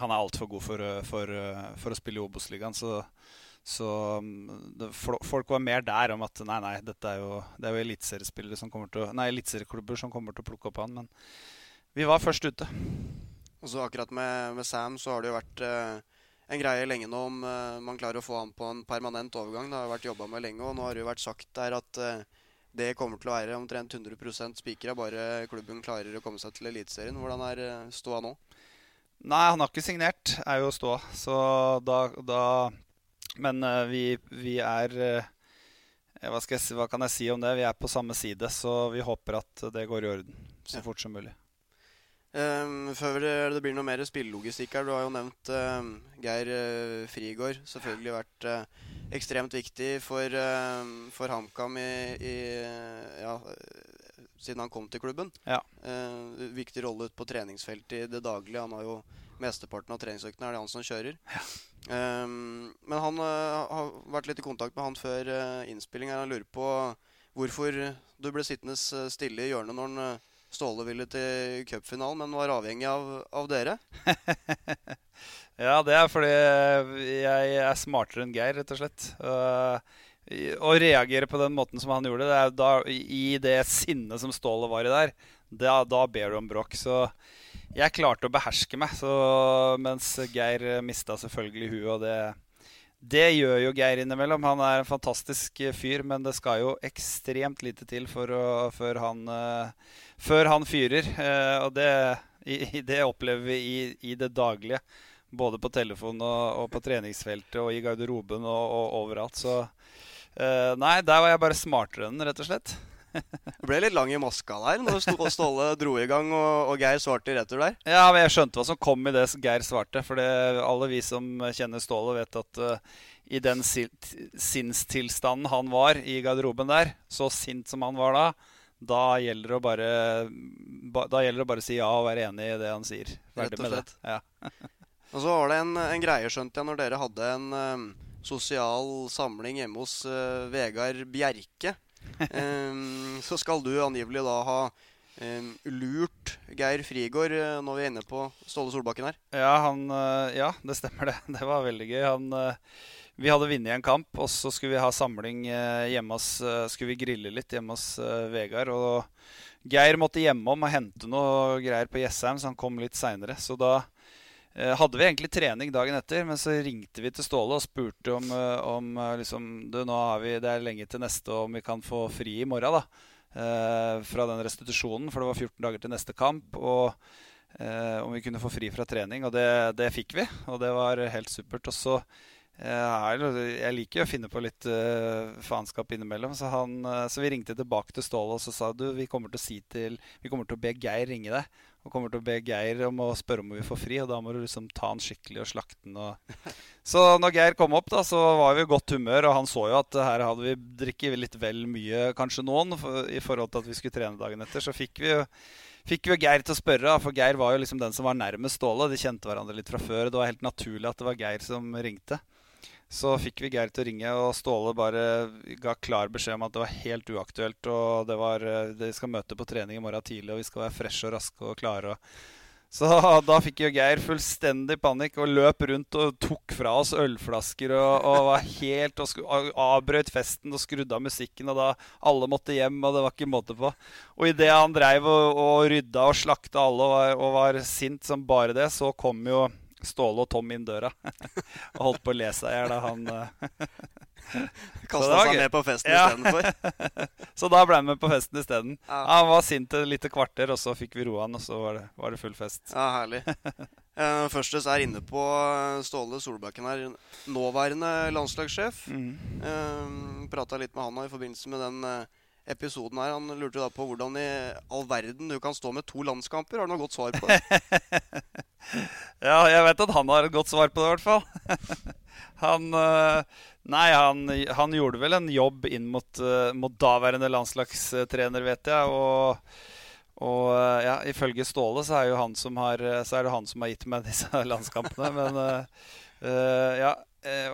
han er altfor god for, eh, for, eh, for å spille i Obos-ligaen. Så, så mm, det, folk var mer der om at nei, nei, dette er jo, det er jo eliteseriespillere som som kommer til å plukke opp han. Men vi var først ute. Og så akkurat med, med Sam så har det jo vært eh, en greie lenge nå om eh, man klarer å få han på en permanent overgang. Det har vært jobba med lenge, og nå har det jo vært sagt der at eh, det kommer til å være omtrent 100% spikra bare klubben klarer å komme seg til Eliteserien. Hvordan er eh, ståa nå? Nei, han har ikke signert, er jo ståa. Så da, da Men uh, vi, vi er uh, hva, skal jeg hva kan jeg si om det? Vi er på samme side, så vi håper at det går i orden så Ja. fort som mulig. Um, før det, det blir noe mer spillelogistikk her. Du har jo nevnt um, Geir uh, Frigård. Selvfølgelig vært uh, ekstremt viktig for, ehm, for HamKam i, i ja, eh, siden han kom til klubben. Ja. Eh, viktig rolle ute på treningsfeltet i det daglige. Han har jo mesteparten av treningsøktene er det han som kjører. Um, men han eh, har vært litt i kontakt med han før uh, innspilling. Han lurer på hvorfor du ble sittende stille i hjørnet når han, eh, Ståle ville til cupfinalen, men var avhengig av, av dere. [LAUGHS] Ja, det er fordi jeg er smartere enn Geir, rett og slett. Uh, Å reagere på den måten som han gjorde, det da, i det sinnet som Ståle var i der, da, da ber du om bråk. Så jeg klarte å beherske meg, så, mens Geir mista selvfølgelig huet. Og det, det gjør jo Geir innimellom. Han er en fantastisk fyr, men det skal jo ekstremt lite til å, før, han, uh, før han fyrer. Uh, og det, i det opplever vi i, i det daglige. Både på telefon og, og på treningsfeltet og i garderoben og, og overalt. Så eh, nei, der var jeg bare smartere enn rett og slett. [LAUGHS] Du ble litt lang i maska der når Ståle dro i gang og, og Geir svarte i retur der. Ja, men jeg skjønte hva som kom i det Geir svarte. For det, alle vi som kjenner Ståle, vet at uh, i den si- sinnstilstanden han var i garderoben der, så sint som han var da, da gjelder det å bare, ba, det å bare si ja og være enig i det han sier. Rett Ferdig og med det. slett. Ja. [LAUGHS] Og så var det en, en greie, skjønte jeg, når dere hadde en eh, sosial samling hjemme hos uh, Vegard Bjerke. um, [LAUGHS] så skal du angivelig da ha um, lurt Geir Frigård uh, når vi er inne på Ståle Solbakken her. Ja, han, uh, ja, det stemmer det. [LAUGHS] Det var veldig gøy. Han, vi hadde vunnet en kamp, og så skulle vi ha samling hjemme hos Skulle vi grille litt hjemme hos Vegard. Og Geir måtte hjemom og hente noe greier på Jessheim, så han kom litt seinere. Så da hadde vi egentlig trening dagen etter, men så ringte vi til Ståle og spurte om, om liksom, du, nå har vi, det er lenge til neste, og om vi kan få fri i morgen. da eh, fra den restitusjonen, for det var 14 dager til neste kamp. Og eh, om vi kunne få fri fra trening. Og det, det, fikk vi, og det var helt supert. Og så eh, Jeg liker jo å finne på litt faenskap innimellom. Så, han, så, vi ringte tilbake til Ståle og så sa du, vi kommer til å si til Vi kommer til å be Geir ringe deg. Og kommer til å be Geir om å spørre om vi får fri, og da må du liksom ta han skikkelig og slakte han. Og... [LAUGHS] Så når Geir kom opp, da, så var vi i godt humør, og han så jo at her hadde vi drikket litt vel mye, kanskje noen, i forhold til at vi skulle trene dagen etter. Så fikk vi jo fikk vi Geir til å spørre, for Geir var jo liksom den som var nærmest Ståle. De kjente hverandre litt fra før. Det var helt naturlig at det var Geir som ringte. Så fikk vi Geir til å ringe, og Ståle bare ga klar beskjed om at det var helt uaktuelt. Og det var, de skal møte på trening i morgen tidlig, og vi skal være freshe og raske og klare. Så [LAUGHS] da fikk jo Geir fullstendig panikk og løp rundt og tok fra oss ølflasker og, og var helt og avbrøt festen og skrudde av musikken. Og da alle måtte hjem, og det var ikke måte på. Og idet han dreiv og, og rydda og slakta alle og var, og var sint som bare det, så kom jo Ståle og Tom inn døra. [LAUGHS] og holdt på å le seg i hjel da han [LAUGHS] Kasta seg med på festen ja. istedenfor. [LAUGHS] så da ble han med på festen isteden. Ja. Han var sint et lite kvarter, og så fikk vi roa han, og så var det, var det, full fest. Ja, herlig. Uh, Førstes er inne på eh, Ståle Solbakken her, nåværende landslagssjef. Mm. Uh, eh, Prata litt med han i forbindelse med den uh, episoden her. Han lurte da på hvordan i all verden du kan stå med to landskamper. Har du noe godt svar på det? [LAUGHS] ja, jeg vet at han har et godt svar på det, i hvert fall. [LAUGHS] han eh, Nei, han, han, gjorde vel en jobb inn mot, eh, mot daværende landslagstrener, vet jeg. Og, og eh, ja, ifølge Ståle så er, jo han som har, så er det han som har gitt meg disse [LAUGHS] landskampene. Men uh, ja,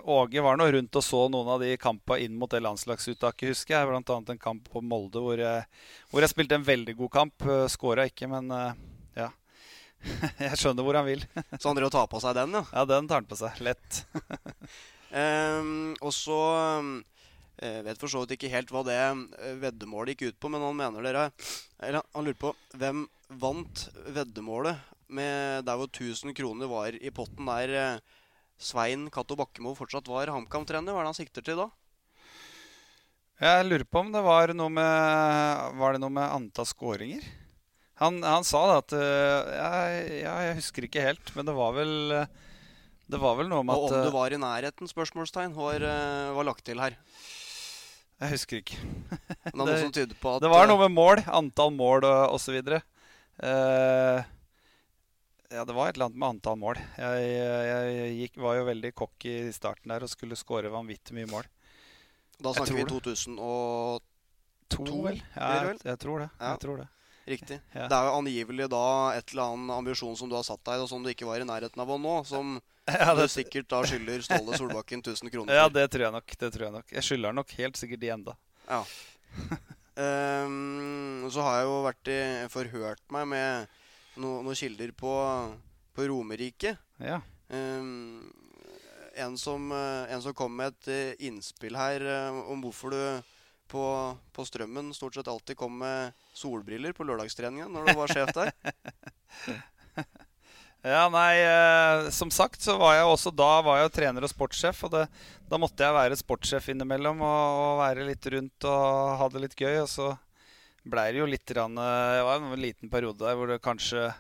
Åge var nå rundt og så noen av de kampene inn mot det landslagsuttaket, husker jeg. Blant annet en kamp på Molde hvor jeg, hvor jeg spilte en veldig god kamp. Skåra ikke, men ja. [LAUGHS] jeg skjønner hvor han vil. [LAUGHS] så han driver og tar på seg den, ja? Ja, den tar han på seg. Lett. um, [LAUGHS] og så jeg eh, vet for så vidt ikke helt hva det eh, veddemålet gikk ut på, men han mener dere Eller han lurer på hvem vant veddemålet med der hvor 1000 kroner var i potten der eh, Svein Cato Bakkemo fortsatt var HamKam-trener? Hva er det han sikter til da? Jeg lurer på om det var noe med Var det noe med antall skåringer? Han, han, sa da at jeg, jeg, husker ikke helt, men det var vel Det var vel noe med at Og om du var i nærheten? Spørsmålstegn var, var lagt til her. Jeg husker ikke. det, [LAUGHS] det var noe med mål. Antall mål og osv. Uh, ja, det var et eller annet med antall mål. Jeg, jeg gikk, var jo veldig cocky i starten der og skulle skåre vanvittig mye mål. Da snakker vi 2002, vel? Ja, jeg, jeg, tror det. Ja. jeg tror det. Riktig. Ja. Det er jo angivelig da et eller annet ambisjon som du har satt deg, og som du ikke var i nærheten av å nå, som [LAUGHS] ja, det... du sikkert da skylder Ståle Solbakken 1000 kroner for. Ja, det tror jeg nok. det tror Jeg nok. Jeg skylder nok helt sikkert de enda. Ja. um, [LAUGHS] så har jeg jo vært i, forhørt meg med no, noen kilder på, på Romerike. Ja. Um, en, som, en som kom med et eh, innspill her uh, om hvorfor du på, på, Strømmen stort sett alltid kom med solbriller på lørdagstreningen når du var sjef der? [LAUGHS] ja, nei, eh, som sagt så var jeg også da var jeg trener og sportssjef. Og det, da måtte jeg være sportssjef innimellom og, og, være litt rundt og ha det litt gøy. Og så blei det jo litt rann, Det eh, var en liten periode der hvor det kanskje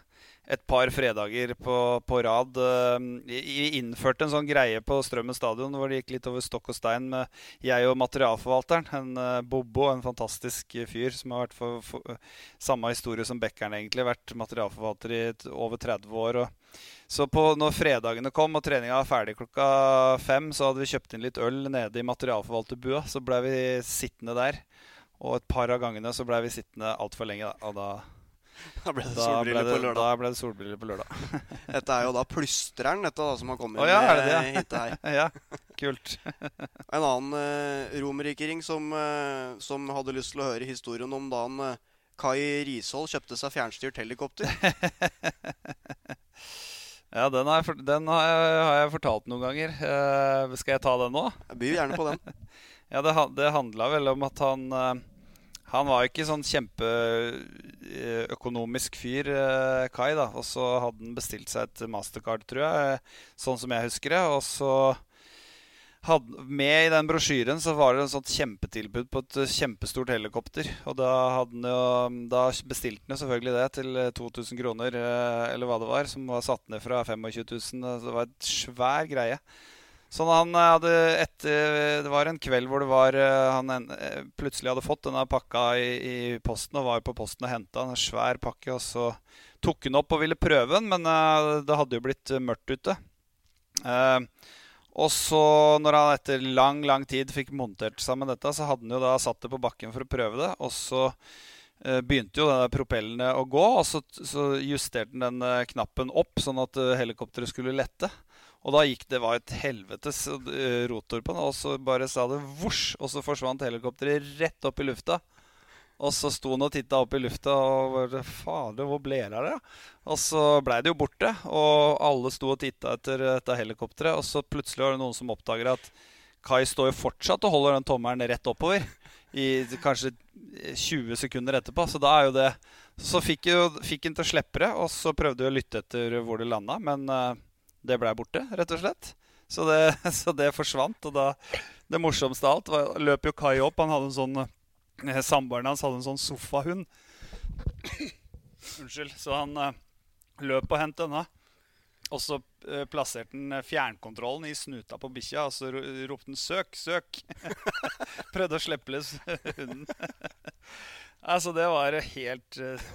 et par fredager på, på rad. Vi eh, innførte en sånn greie på Strømmen stadion hvor det gikk litt over stokk og stein med jeg og materialforvalteren. En uh, Bobo, en fantastisk fyr som har vært for, for, samme historie som Bekkeren, egentlig. Vært materialforvalter i over 30 år. Og, så på, når fredagene kom og treninga var ferdig klokka fem, så hadde vi kjøpt inn litt øl nede i materialforvalterbua. Så blei vi sittende der. Og et par av gangene så blei vi sittende altfor lenge. Da, og da [LAUGHS] Da ble det solbriller på lørdag. Da ble det solbriller på lørdag. [LAUGHS] dette er jo da plystreren dette da, som har kommet oh, ja, med det hit her. [LAUGHS] ja, kult. en annen uh, romerikering som, uh, som hadde lyst til å høre historien om da han uh, Kai Rishold kjøpte seg fjernstyrt helikopter. ja, den, har jeg, den har, jeg, har jeg, fortalt noen ganger. Uh, skal jeg ta den nå? Byr gjerne på den. ja, det, det handla vel om at han uh, Han var jo ikke sånn kjempeøkonomisk fyr, uh, Kai. da Og så hadde han bestilt seg et mastercard, tror jeg, sånn som jeg husker det. Og så hadde, med i den brosjyren så var det en sånt kjempetilbud på et eh, kjempestort helikopter. Og da, jo, da bestilte han selvfølgelig det til 2000 eh, kroner, eh, eller hva det var, som var satt ned fra 25 000. Det var et svær greie. Sånn han hadde etter, Det var en kveld hvor det var han plutselig hadde fått denne pakka i, i posten og var på posten og henta en svær pakke. Og så tok han opp og ville prøve den, men det hadde jo blitt mørkt ute. Og så, når han etter lang lang tid fikk montert sammen dette, så hadde han jo da satt det på bakken for å prøve det. Og så eh, begynte jo denne propellene å gå, og så, så justerte han den eh, knappen opp sånn at eh, helikopteret skulle lette. Og da gikk det var et helvetes eh, rotor på den, og så bare sa det vosj, og så forsvant helikopteret rett opp i lufta. Og så sto han og titta opp i lufta og bare Fader, hvor ble det av det? Og så blei det jo borte, og alle sto og titta etter dette helikopteret. Og så plutselig var det noen som oppdager at Kai står jo fortsatt og holder den tommelen rett oppover. I kanskje 20 sekunder etterpå. Så da er jo det Så fikk, han til å slippe det, og så prøvde vi å lytte etter hvor det landa, men uh, det blei borte, rett og slett. Så det, [LAUGHS] så det forsvant. Og da Det morsomste av alt var, løp jo Kai opp. Han hadde en sånn Eh, samboeren hans hadde en sånn sofahund. Unnskyld. Så han uh, løp og hentet denne. Og så uh, plasserte han fjernkontrollen i snuta på bikkja, og så ropte han 'søk, søk'. [LAUGHS] Prøvde å slippe løs hunden. [LAUGHS] altså, det var helt uh,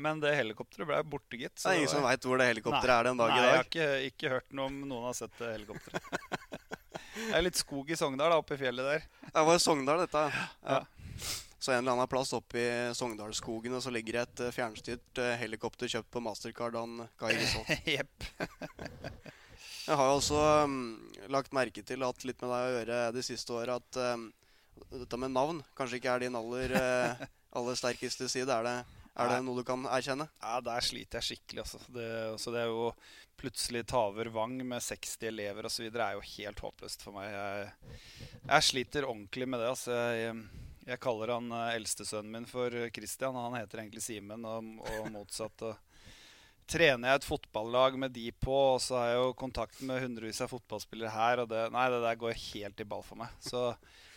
Men det helikopteret ble borte, gitt. det er ingen som veit hvor det helikopteret er den dag nei, i dag? Jeg har ikke, ikke hørt noe om noen har sett det helikopteret. det er litt skog i Sogndal, da, oppe i fjellet der. Det var Sogndal, dette. Ja. ja. Så en eller annen plass oppe i Sogndalsskogene så ligger det et eh, fjernstyrt eh, helikopter kjøpt på Mastercard av Kai Risholt. [LAUGHS] Jepp. [LAUGHS] Jeg har jo også um, lagt merke til at litt med deg å gjøre de siste åra at um, dette med navn kanskje ikke er din aller, uh, [LAUGHS] aller sterkeste side. Er det, er det, noe du kan erkjenne? Ja, der sliter jeg skikkelig. Altså. Det, altså, det er jo plutselig Taver Vang med 60 elever osv. er jo helt håpløst for meg. Jeg, jeg sliter ordentlig med det. Altså. Jeg, jeg kaller han uh, eldstesønnen min for eh, Christian. Han heter egentlig Simen, og, og, motsatt. Og trener jeg et fotballag med de på, og så har jeg jo kontakt med hundrevis av fotballspillere her, og det, nei, det der går helt i ball for meg. Så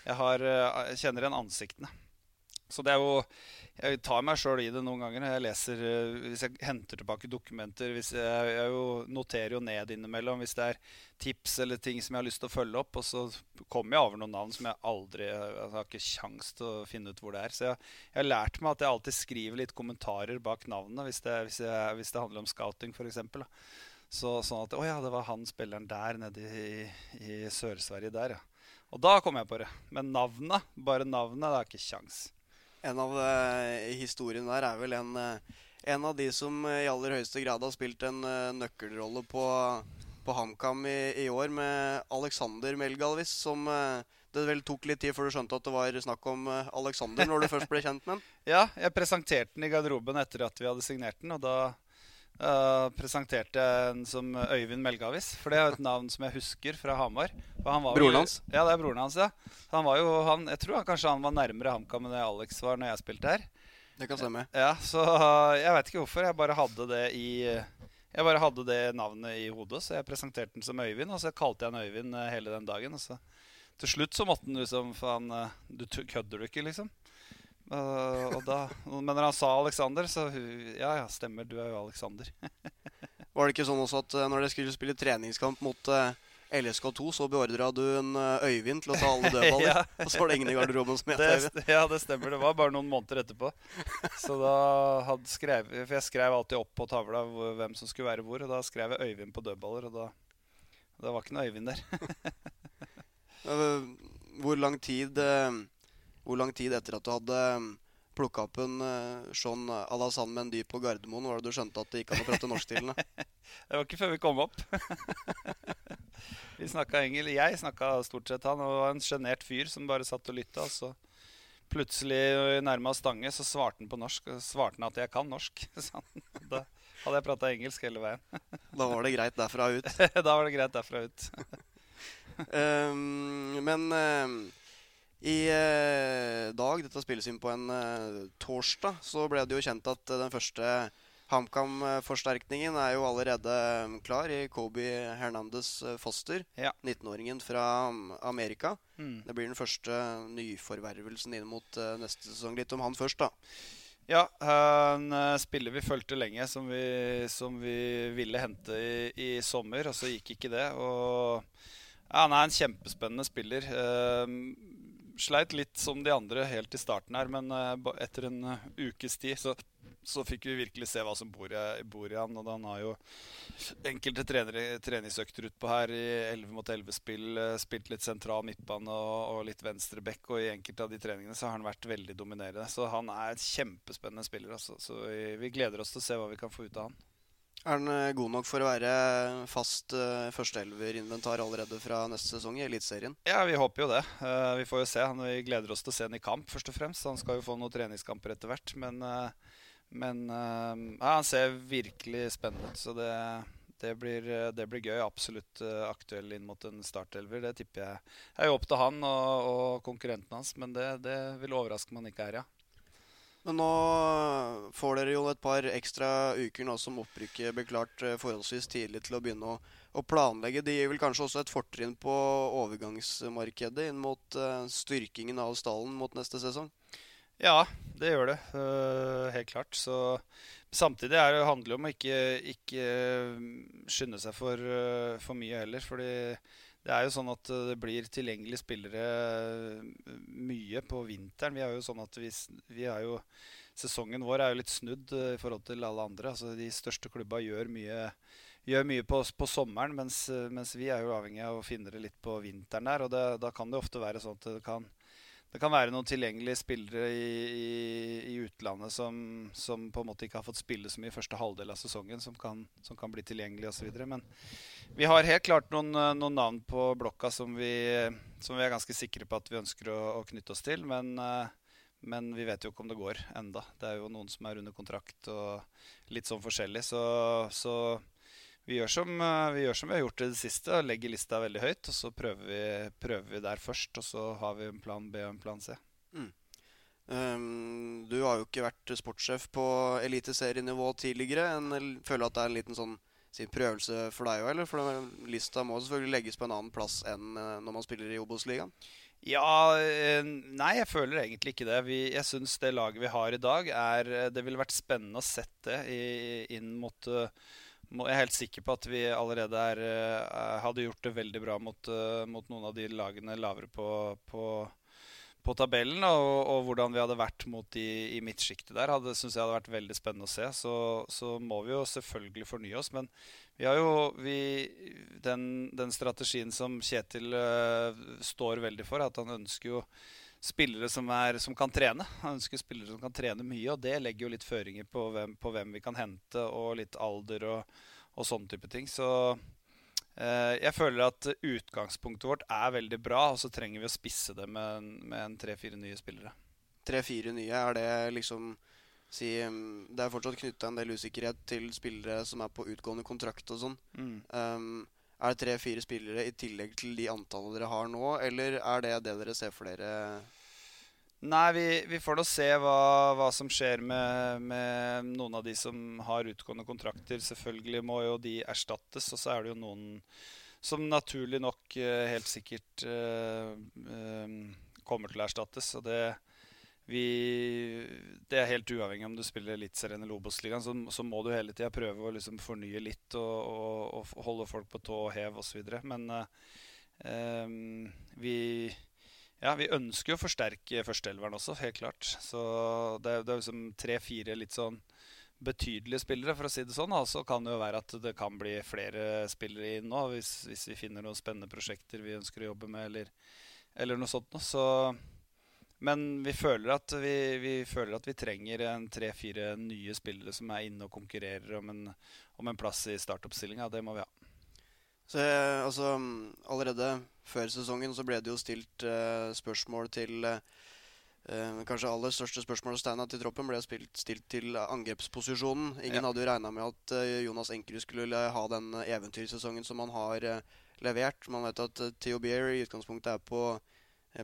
jeg, har, uh, jeg kjenner igjen ansiktene. Så det er jo Jeg tar meg sjøl i det noen ganger. Jeg leser Hvis jeg henter tilbake dokumenter hvis jeg, jeg jo noterer jo ned innimellom hvis det er tips eller ting som jeg har lyst til å følge opp. Og så kommer jeg over noen navn som jeg aldri Jeg har ikke kjangs til å finne ut hvor det er. Så jeg, jeg, har lært meg at jeg alltid skriver litt kommentarer bak navnene hvis det, hvis jeg, hvis det handler om scouting, f.eks. Så, sånn at Å ja, det var han spilleren der nede i, i Sør-Sverige der, ja. Og da kom jeg på det. Men navnet, bare navnet, det er ikke kjangs. En av uh, historiene der er vel en, uh, en av de som i aller høyeste grad har spilt en nøkkelrolle på, på HamKam i, i, år, med Alexander Melgalvis, som det vel tok litt tid før du skjønte at det var snakk om Alexander når du først ble kjent med ham. [LAUGHS] Ja, jeg presenterte den i garderoben etter at vi hadde signert den, og da Uh, presenterte en som Øyvind Melgavis. For det er et navn som jeg husker fra Hamar. broren hans? Ja, det er broren hans. ja Han var jo, han, Jeg tror han, kanskje han var nærmere HamKam enn det Alex var når jeg spilte her. Det kan stemme. Ja, Så uh, jeg veit ikke hvorfor. Jeg bare hadde det i Jeg bare hadde det navnet i hodet, så jeg presenterte den som Øyvind. Og så kalte jeg han Øyvind uh, hele den dagen. Og så til slutt så måtte han liksom Faen, du kødder du ikke, liksom? Uh, da, men når han sa Alexander, så Ja, ja, stemmer. Du er jo Alexander. [LAUGHS] Var det ikke sånn også at uh, når dere skulle spille treningskamp mot uh, LSK2, så beordra du en Øyvind til å ta alle dødballer? [LAUGHS] ja. Og så var det ingen i garderoben som [LAUGHS] het Øyvind? Ja, det stemmer. Det var bare noen måneder etterpå. Så da hadde skrev, For jeg skrev alltid opp på tavla hvem som skulle være hvor, og da skrev jeg Øyvind på dødballer, og da Det var ikke noe Øyvind der. hvor lang tid hvor lang tid etter at du hadde um, plukka opp en uh, Sean Alassane Mendy på Gardermoen, var det du skjønte at det gikk an å prate norsk til den? [LAUGHS] det var ikke før vi kom opp. [LAUGHS] vi snakka engel. Jeg snakka stort sett han. Og var en sjenert fyr som bare satt og lytta. Så plutselig nærma Stange, så svarte han på norsk. Svarte han at jeg kan norsk. [LAUGHS] da hadde jeg prata engelsk hele veien. da var det greit derfra ut? da var det greit derfra ut. um, men um, i uh, dag, dette spilles inn på en uh, torsdag, så ble det jo kjent at uh, den første HamKam-forsterkningen er jo allerede klar i Kobe Hernandez Foster. Ja. 19-åringen fra Amerika. Mm. Det blir den første nyforvervelsen inn mot neste sesong. Litt om han først, da. Ja, en spiller vi fulgte lenge, som vi, som vi ville hente i, i, sommer. Og så gikk ikke det. Og ja, han er en kjempespennende spiller. Sleit litt som de andre helt i starten her, men uh, etter en uh, ukes tid så, så, fikk vi virkelig se hva som bor i, bor i han. Og han har jo enkelte trenere, treningsøkter utpå her i 11 mot 11-spill. Uh, spilt litt sentral midtbane og, og, litt venstre back, og i enkelte av de treningene så har han vært veldig dominerende. Så han er et kjempespennende spiller. Altså. Så vi, vi gleder oss til å se hva vi kan få ut av han. Er den god nok for å være fast uh, førsteelverinventar allerede fra neste sesong i Eliteserien? Ja, vi håper jo det. Uh, vi får jo se. Vi gleder oss til å se han i kamp, først og fremst. Han skal jo få noen treningskamper etter hvert. Men, uh, men ja, han ser virkelig spennende ut. Så det, det, blir, det blir, gøy. Absolutt aktuell inn mot en startelver. Det tipper jeg. Det er jo opp til han og, og konkurrenten hans, men det, det vil overraske om han ikke er, ja. Men nå får dere jo et par ekstra uker nå som opprykket ble klart forholdsvis tidlig til å begynne å, å planlegge. Det gir vel kanskje også et fortrinn på overgangsmarkedet inn mot uh, styrkingen av stallen mot neste sesong? Ja, det gjør det. Uh, helt klart. Så samtidig er det, handler det om å ikke, ikke skynde seg for, uh, for mye heller. fordi det er jo sånn at det blir tilgjengelige spillere mye på vinteren. Vi er jo sånn at vi, vi er jo Sesongen vår er jo litt snudd i forhold til alle andre. Altså De største klubba gjør mye, gjør mye på, på, sommeren, mens, mens, vi er jo avhengig av å finne det litt på vinteren der. Og det, da kan det ofte være sånn at det kan, det kan være noen tilgjengelige spillere i, i, i utlandet som, som, på en måte ikke har fått spille så mye i første halvdel av sesongen, som kan, som kan bli tilgjengelige osv. Men vi har helt klart noen, noen, navn på blokka som vi, som vi, er ganske sikre på at vi ønsker å, å knytte oss til. Men, men, vi vet jo ikke om det går enda. Det er jo noen som er under kontrakt og litt sånn forskjellig. Så, så vi, gjør som, vi, gjør som, vi har gjort i det siste, og legger lista veldig høyt. Og så prøver vi, prøver vi der først, og så har vi en plan B og en plan C. Mm. Um, du har jo ikke vært sportssjef på eliteserienivå tidligere. En, føler at det er en liten sånn sin prøvelse for deg òg, eller? For lista må selvfølgelig legges på en annen plass enn når man spiller i Obos-ligaen? Ja Nei, jeg føler egentlig ikke det. Vi, jeg syns det laget vi har i dag, er Det ville vært spennende å sette det inn mot Jeg er helt sikker på at vi allerede er, hadde gjort det veldig bra mot, mot noen av de lagene lavere på, på på tabellen, og, og, hvordan vi hadde vært mot de i midtsjiktet der, hadde, synes jeg hadde vært veldig spennende å se. Så, så, må vi jo selvfølgelig fornye oss. Men vi har jo vi, den, den, strategien som Kjetil uh, står veldig for, at han ønsker jo spillere som, er, som, kan trene. Han ønsker spillere som kan trene mye, og det legger jo litt føringer på hvem, på hvem vi kan hente, og litt alder og, og sånne type ting. Så Eh, jeg føler at utgangspunktet vårt er veldig bra, og så trenger vi å spisse det med, med tre-fire nye spillere. Tre-fire nye, er det liksom si, mm, Det er fortsatt knytta en del usikkerhet til spillere som er på utgående kontrakt og sånn. Mm. Um, er det tre-fire spillere i tillegg til de antallene dere har nå, eller er det det dere ser for dere? Nei, vi, vi får da se hva, hva som skjer med, med, noen av de som har utgående kontrakter. Selvfølgelig må jo de erstattes, og så er det jo noen som naturlig nok uh, helt sikkert uh, uh, kommer til å erstattes. Og det, vi, det er helt uavhengig om du spiller Eliteserien eller Obos-ligaen. Så, så, må du hele tida prøve å liksom fornye litt og, og, og, holde folk på tå og hev osv. Men vi ja, vi ønsker jo å forsterke førsteelveren også, helt klart. Så det, det er liksom tre-fire litt sånn betydelige spillere, for å si det sånn. Og så kan det jo være at det kan bli flere spillere inn nå, hvis, hvis vi finner noen spennende prosjekter vi ønsker å jobbe med, eller, eller noe sånt. Så men vi føler at vi, vi, føler at vi trenger en tre-fire nye spillere som er inne og konkurrerer om en, om en plass i startoppstillinga. Det må vi ha. Så altså, Allerede før sesongen så ble det jo stilt uh, spørsmål til uh, Eh, kanskje aller største spørsmålstegna til troppen ble spilt, stilt til angrepsposisjonen. Ingen Ja. hadde jo regna med at uh, Jonas Enkerud skulle ha den eventyrsesongen som han har eh, levert. Man vet at Theo Beer i utgangspunktet er på,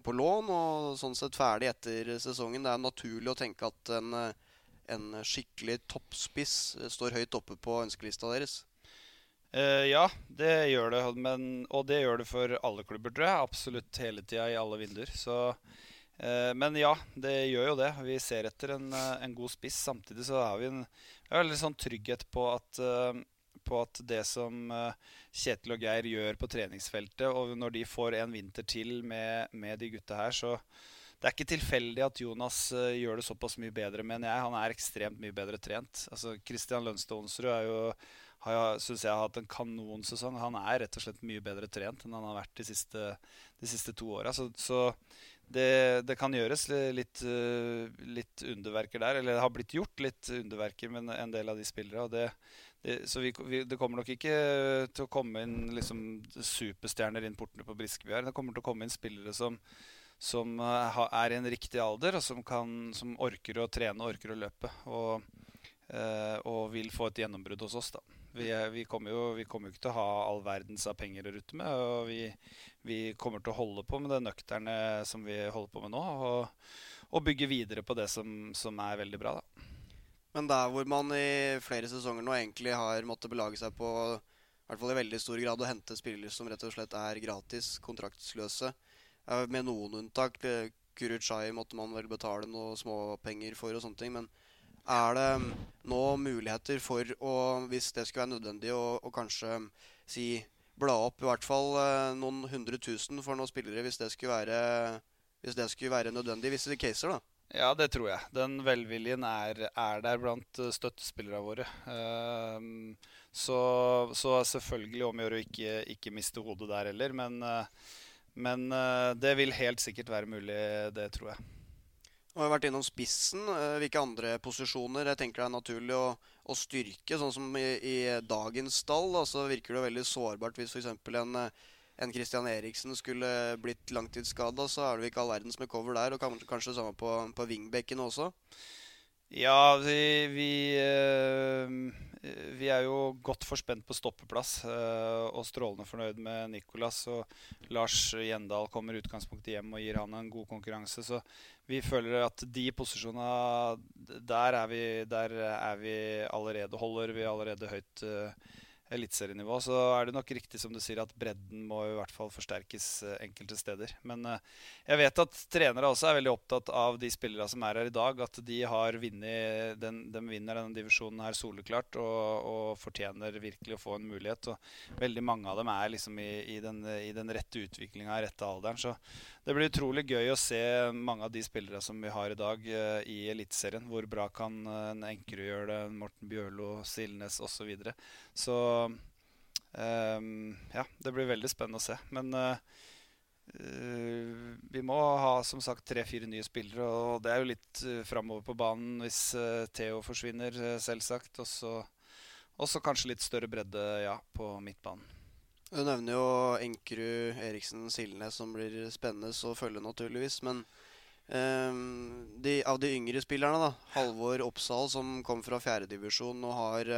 på lån og sånn sett ferdig etter sesongen. Det er naturlig å tenke at en, eh, en skikkelig toppspiss eh, står høyt oppe på ønskelista deres. Uh, ja, det gjør det. Men, og det gjør det for alle klubber, tror jeg. Absolutt hele tida i alle vinduer. Så, uh, men ja, det gjør jo det. Vi ser etter en, eh, en god spiss. Samtidig så har vi en vi veldig sånn trygghet på at, eh, på at det som eh, Kjetil og Geir gjør på treningsfeltet, og når de får en vinter til med, med de gutta her, så det er ikke tilfeldig at Jonas eh, gjør det såpass mye bedre, mener jeg. Han er ekstremt mye bedre trent. Altså, Christian Lønstad Onsrud er jo har synes jeg har hatt en kanonsesong. Han er rett og slett mye bedre trent enn han har vært de siste, de siste to åra. Så, så det, det, kan gjøres litt, litt, underverker der. Eller det har blitt gjort litt underverker med en del av de spillere. Og det, det, så vi, vi, det kommer nok ikke til å komme inn liksom, superstjerner inn portene på Briskeby her. Det kommer til å komme inn spillere som, som er i en riktig alder, og som, kan, som orker å trene og orker å løpe. Og, og vil få et gjennombrudd hos oss, da. Vi, vi, kommer jo, vi, kommer ikke til å ha all verdens av penger å rutte med. Og vi, vi, kommer til å holde på med det nøkterne som vi holder på med nå. Og, og bygge videre på det som, som, er veldig bra, da. Men der hvor man i flere sesonger nå egentlig har måttet belage seg på i hvert fall i veldig stor grad å hente spillere som rett og slett er gratis, kontraktsløse, med noen unntak. Kuruchai måtte man vel betale noen småpenger for og sånne ting. men er det nå muligheter for å, hvis det skulle være nødvendig, å, å kanskje si bla opp i hvert fall eh, noen hundre tusen for noen spillere hvis det skulle være, hvis det skulle være nødvendig i visse caser, da? Ja, det tror jeg. Den velviljen er, er der blant støttespillerne våre. Uh, så, så, selvfølgelig om å ikke, ikke miste hodet der heller. Men, uh, men uh, det vil helt sikkert være mulig, det tror jeg. Nå har vi vært innom spissen. Hvilke andre posisjoner jeg tenker det er naturlig å, å styrke? Sånn som i, i dagens stall altså virker det veldig sårbart hvis f.eks. en en Christian Eriksen skulle blitt langtidsskada, så er det ikke all verdens med cover der. Og kanskje, det samme på, på wingbackene også? Ja, vi, vi, vi, er jo godt forspent på stoppeplass og strålende fornøyd med Nicolas. Og Lars Gjendal kommer utgangspunktet hjem og gir han en god konkurranse. Så vi føler at de posisjonene der er vi, der er vi allerede Holder vi allerede høyt eliteserienivå, så er det nok riktig som du sier at bredden må i hvert fall forsterkes enkelte steder. Men jeg vet at trenere også er veldig opptatt av de spillere som er her i dag. At de har vunnet den, de vinner denne divisjonen her soleklart og, og, fortjener virkelig å få en mulighet. Og veldig mange av dem er liksom i, i, den, i den, rette utviklinga i rette alderen. Så det blir utrolig gøy å se mange av de spillere som vi har i dag i Eliteserien. Hvor bra kan en Enkerud gjøre det, Morten Bjørlo, Silnes osv. Så, videre. så ja, det blir veldig spennende å se. Men uh, uh, vi må ha som sagt tre-fire nye spillere. Og det er jo litt uh, framover på banen hvis uh, Theo forsvinner, selvsagt. Og så kanskje litt større bredde ja, på midtbanen. Du nevner jo Enkerud, Eriksen, Silnes, som blir spennende å følge, naturligvis. Men um, de, av de yngre spillerne, da, Halvor Oppsal, som kom fra fjerdedivisjon og har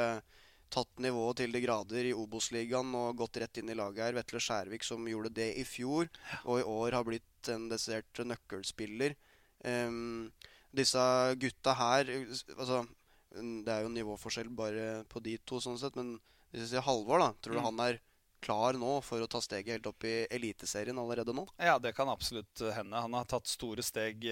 tatt nivået til de grader i Obos-ligaen og gått rett inn i laget her. Vetle Skjærvik som gjorde det i fjor, og i år har blitt en desidert nøkkelspiller. Um, disse gutta her altså, Det er jo nivåforskjell bare på de to, sånn sett. Men hvis vi sier Halvor, da, tror du mm. han er klar nå for å ta steget helt opp i Eliteserien allerede nå? Ja, det kan absolutt hende. Han har tatt store steg,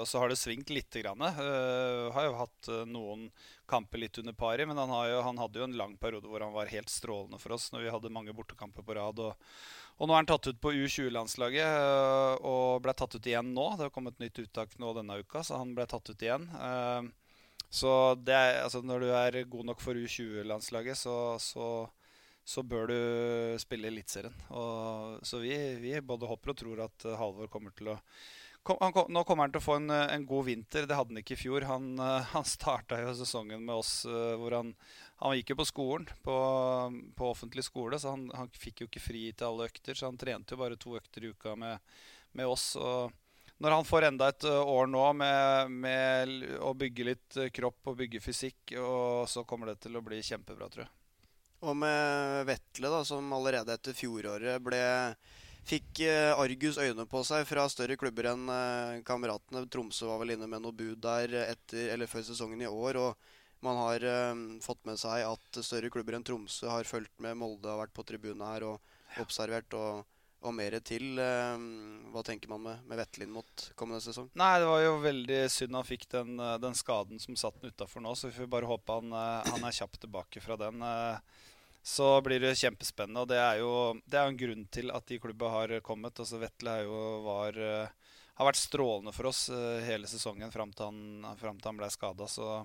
og så har det svingt lite grann. Uh, har jo hatt noen kamper litt under pari, men han, jo, han, hadde jo en lang periode hvor han var helt strålende for oss når vi hadde mange bortekamper på rad. Og, og nå er han tatt ut på U20-landslaget og ble tatt ut igjen nå. Det har kommet nytt uttak nå denne uka, så han ble tatt ut igjen. Så er, altså når du er god nok for U20-landslaget, så, så så bør du spille Eliteserien. Så vi, vi, både håper og tror at eh, Halvor kommer til å kom, han, Nå kommer han til å få en, eh, en, god vinter. Det hadde han ikke i fjor. Han, eh, [LAUGHS] han starta jo sesongen med oss hvor han, han gikk jo på skolen, på, på offentlig skole, så han, han, fikk jo ikke fri til alle økter. Så han trente jo bare to økter i uka med, med oss. og når han får enda et år nå med, med, å bygge litt kropp og bygge fysikk, og så kommer det til å bli kjempebra, tror jeg. Og med Vetle, da, som allerede etter fjoråret ble Fikk Argus øyne på seg fra større klubber enn kameratene. Tromsø var vel inne med noe bud der etter, eller før sesongen i år. Og man har fått med seg at større klubber enn Tromsø har fulgt med. Molde har vært på tribunen her og observert. og og mer til. Hva tenker man med, med Vetlin mot kommende sesong? Nei, Det var jo veldig synd han fikk den, den skaden som satt han utafor nå. Så vi får bare håpe han, han, er kjapt tilbake fra den. Så blir det kjempespennende. Og det er jo det er en grunn til at de klubba har kommet. Altså Vetle jo var, har vært strålende for oss hele sesongen fram til han, frem til han ble skada. Så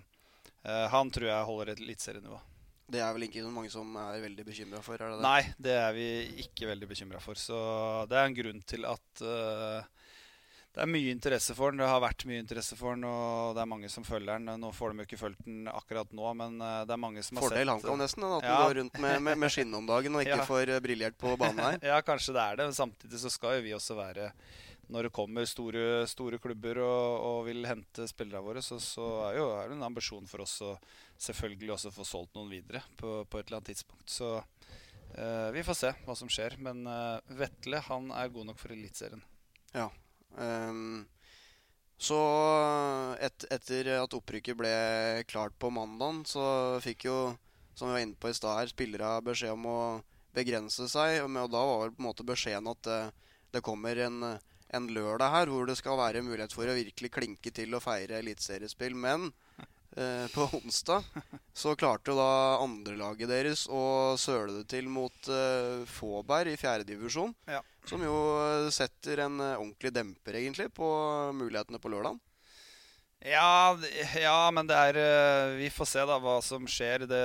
han tror jeg holder et eliteserienivå. Det er vel ikke noen mange som er veldig bekymra for? Er det det? Nei, det er vi ikke veldig bekymra for. Så det er en grunn til at uh, det er mye interesse for den. Det har vært mye interesse for den, og det er mange som følger den. Nå får de jo ikke fulgt den akkurat nå, men uh, det er mange som har Fordel sett Fordel han kan nesten, at ja. den går rundt med, med, med skinn om dagen og [LAUGHS] ikke ja. får briljert på banen her. [LAUGHS] ja, kanskje det er det. Men samtidig så skal jo vi også være når det kommer store, store klubber og, og, vil hente spillerne våre, så, så er, jo, er det en ambisjon for oss å selvfølgelig også få solgt noen videre på, på et eller annet tidspunkt. Så eh, vi får se hva som skjer. Men eh, Vetle han er god nok for Eliteserien. Ja. Um, så et, etter at opprykket ble klart på mandag, så fikk jo, som vi var inne på i stad her, spillere beskjed om å begrense seg. Og da var på en måte beskjeden at det, det kommer en en lørdag her hvor det skal være mulighet for å virkelig klinke til og feire eliteseriespill. Men på onsdag så klarte jo da andrelaget deres å søle det til mot eh, Fåberg i fjerdedivisjon. Ja. Som jo eh, setter en eh, ordentlig demper, egentlig, på mulighetene på lørdag. Ja, ja, men det er eh, Vi får se da hva som skjer. Det,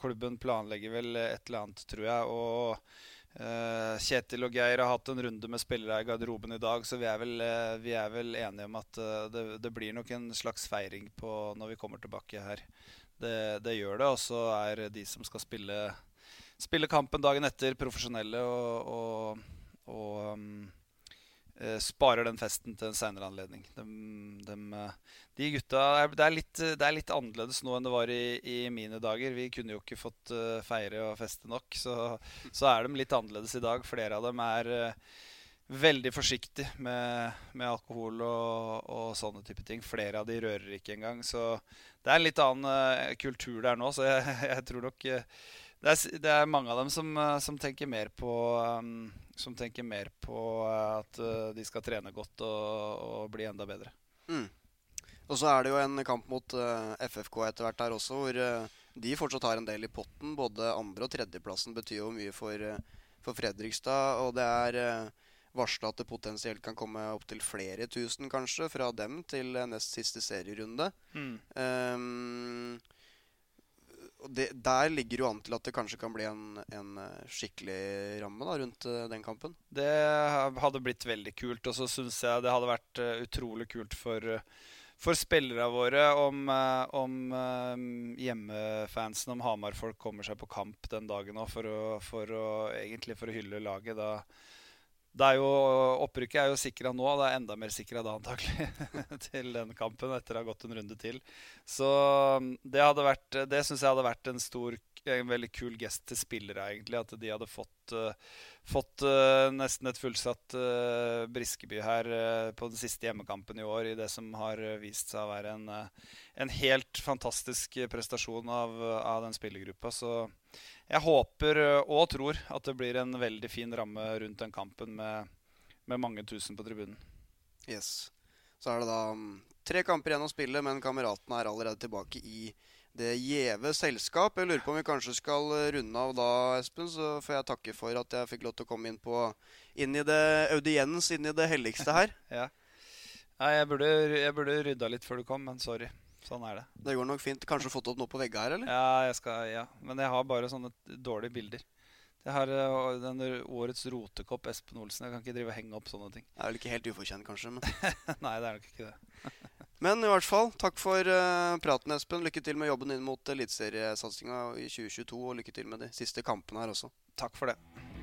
klubben planlegger vel et eller annet, tror jeg. og Kjetil og Geir har hatt en runde med spillere i garderoben i dag, så vi er vel, uh, vi er vel enige om at uh, det, det, blir nok en slags feiring når vi kommer tilbake her. Det, det gjør det. Og så er de som skal spille, spille kampen dagen etter, profesjonelle og, og, og uh, sparer den festen til en seinere anledning. De, de, uh, de gutta det er, litt, det er, litt, annerledes nå enn det var i, i, mine dager. Vi kunne jo ikke fått feire og feste nok. Så, så, er de litt annerledes i dag. Flere av dem er veldig forsiktige med, med alkohol og, og, sånne type ting. Flere av de rører ikke engang. Så det er en litt annen kultur der nå. Så jeg, [LAUGHS] jeg tror nok det er, det er, mange av dem som, som tenker mer på um, som tenker mer på eh, at eh, de skal trene godt og, og bli enda bedre. Mm. Og så er det jo en kamp mot uh, eh, FFK etter hvert der også, hvor uh, de fortsatt har en del i potten. Både andre- og tredjeplassen betyr jo mye for, uh, for Fredrikstad. Og det er varsla at det potensielt kan komme opptil flere tusen, kanskje, fra dem til nest siste serierunde. Mm. Um, det, der ligger jo an til at det kanskje kan bli en, en eh, skikkelig ramme da, rundt uh, den kampen. Det hadde blitt veldig kult. Og så syns jeg det hadde vært uh, utrolig kult for, for spillerne våre om, om hjemmefansen, om Hamar-folk kommer seg på kamp den dagen òg, for, for, å, for å hylle laget. Da det er jo, Opprykket er jo sikra nå. Det er enda mer sikra da, antakelig, [LAUGHS] til den kampen etter å ha gått en runde til. Så det, hadde vært, det syns jeg hadde vært en stor en veldig kul gest til spillere, egentlig. At de hadde fått, uh, fått uh, nesten et fullsatt uh, Briskeby her på den siste hjemmekampen i år, i det som har vist seg å være en, en helt fantastisk prestasjon av, av den spillergruppa. Så jeg håper og tror at det blir en veldig fin ramme rundt den kampen med, med mange tusen på tribunen. Yes. Så er det da um, tre kamper igjen å spille, men kameratene er allerede tilbake i det gjeve selskap. Jeg lurer på om vi kanskje skal runde av da, Espen. Så får jeg takke for at jeg fikk lov til å komme inn, på, inn i det audiens, inn i det helligste her. [LAUGHS] ja. Nei, jeg burde, jeg burde rydda litt før du kom, men sorry. Sånn er det. Det går nok fint. Kanskje fått opp noe på vegga her, eller? Ja, jeg skal, ja. men jeg har bare sånne dårlige bilder. Jeg har uh, den årets rotekopp Espen Olsen. Jeg kan ikke drive og henge opp sånne ting. Det er vel ikke helt uforkjent, kanskje? Men... [LAUGHS] Nei, det er nok ikke det. [LAUGHS] men i hvert fall, takk for uh, praten, Espen. Lykke til med jobben inn mot eliteseriesatsinga i 2022. Og lykke til med de siste kampene her også. Takk for det.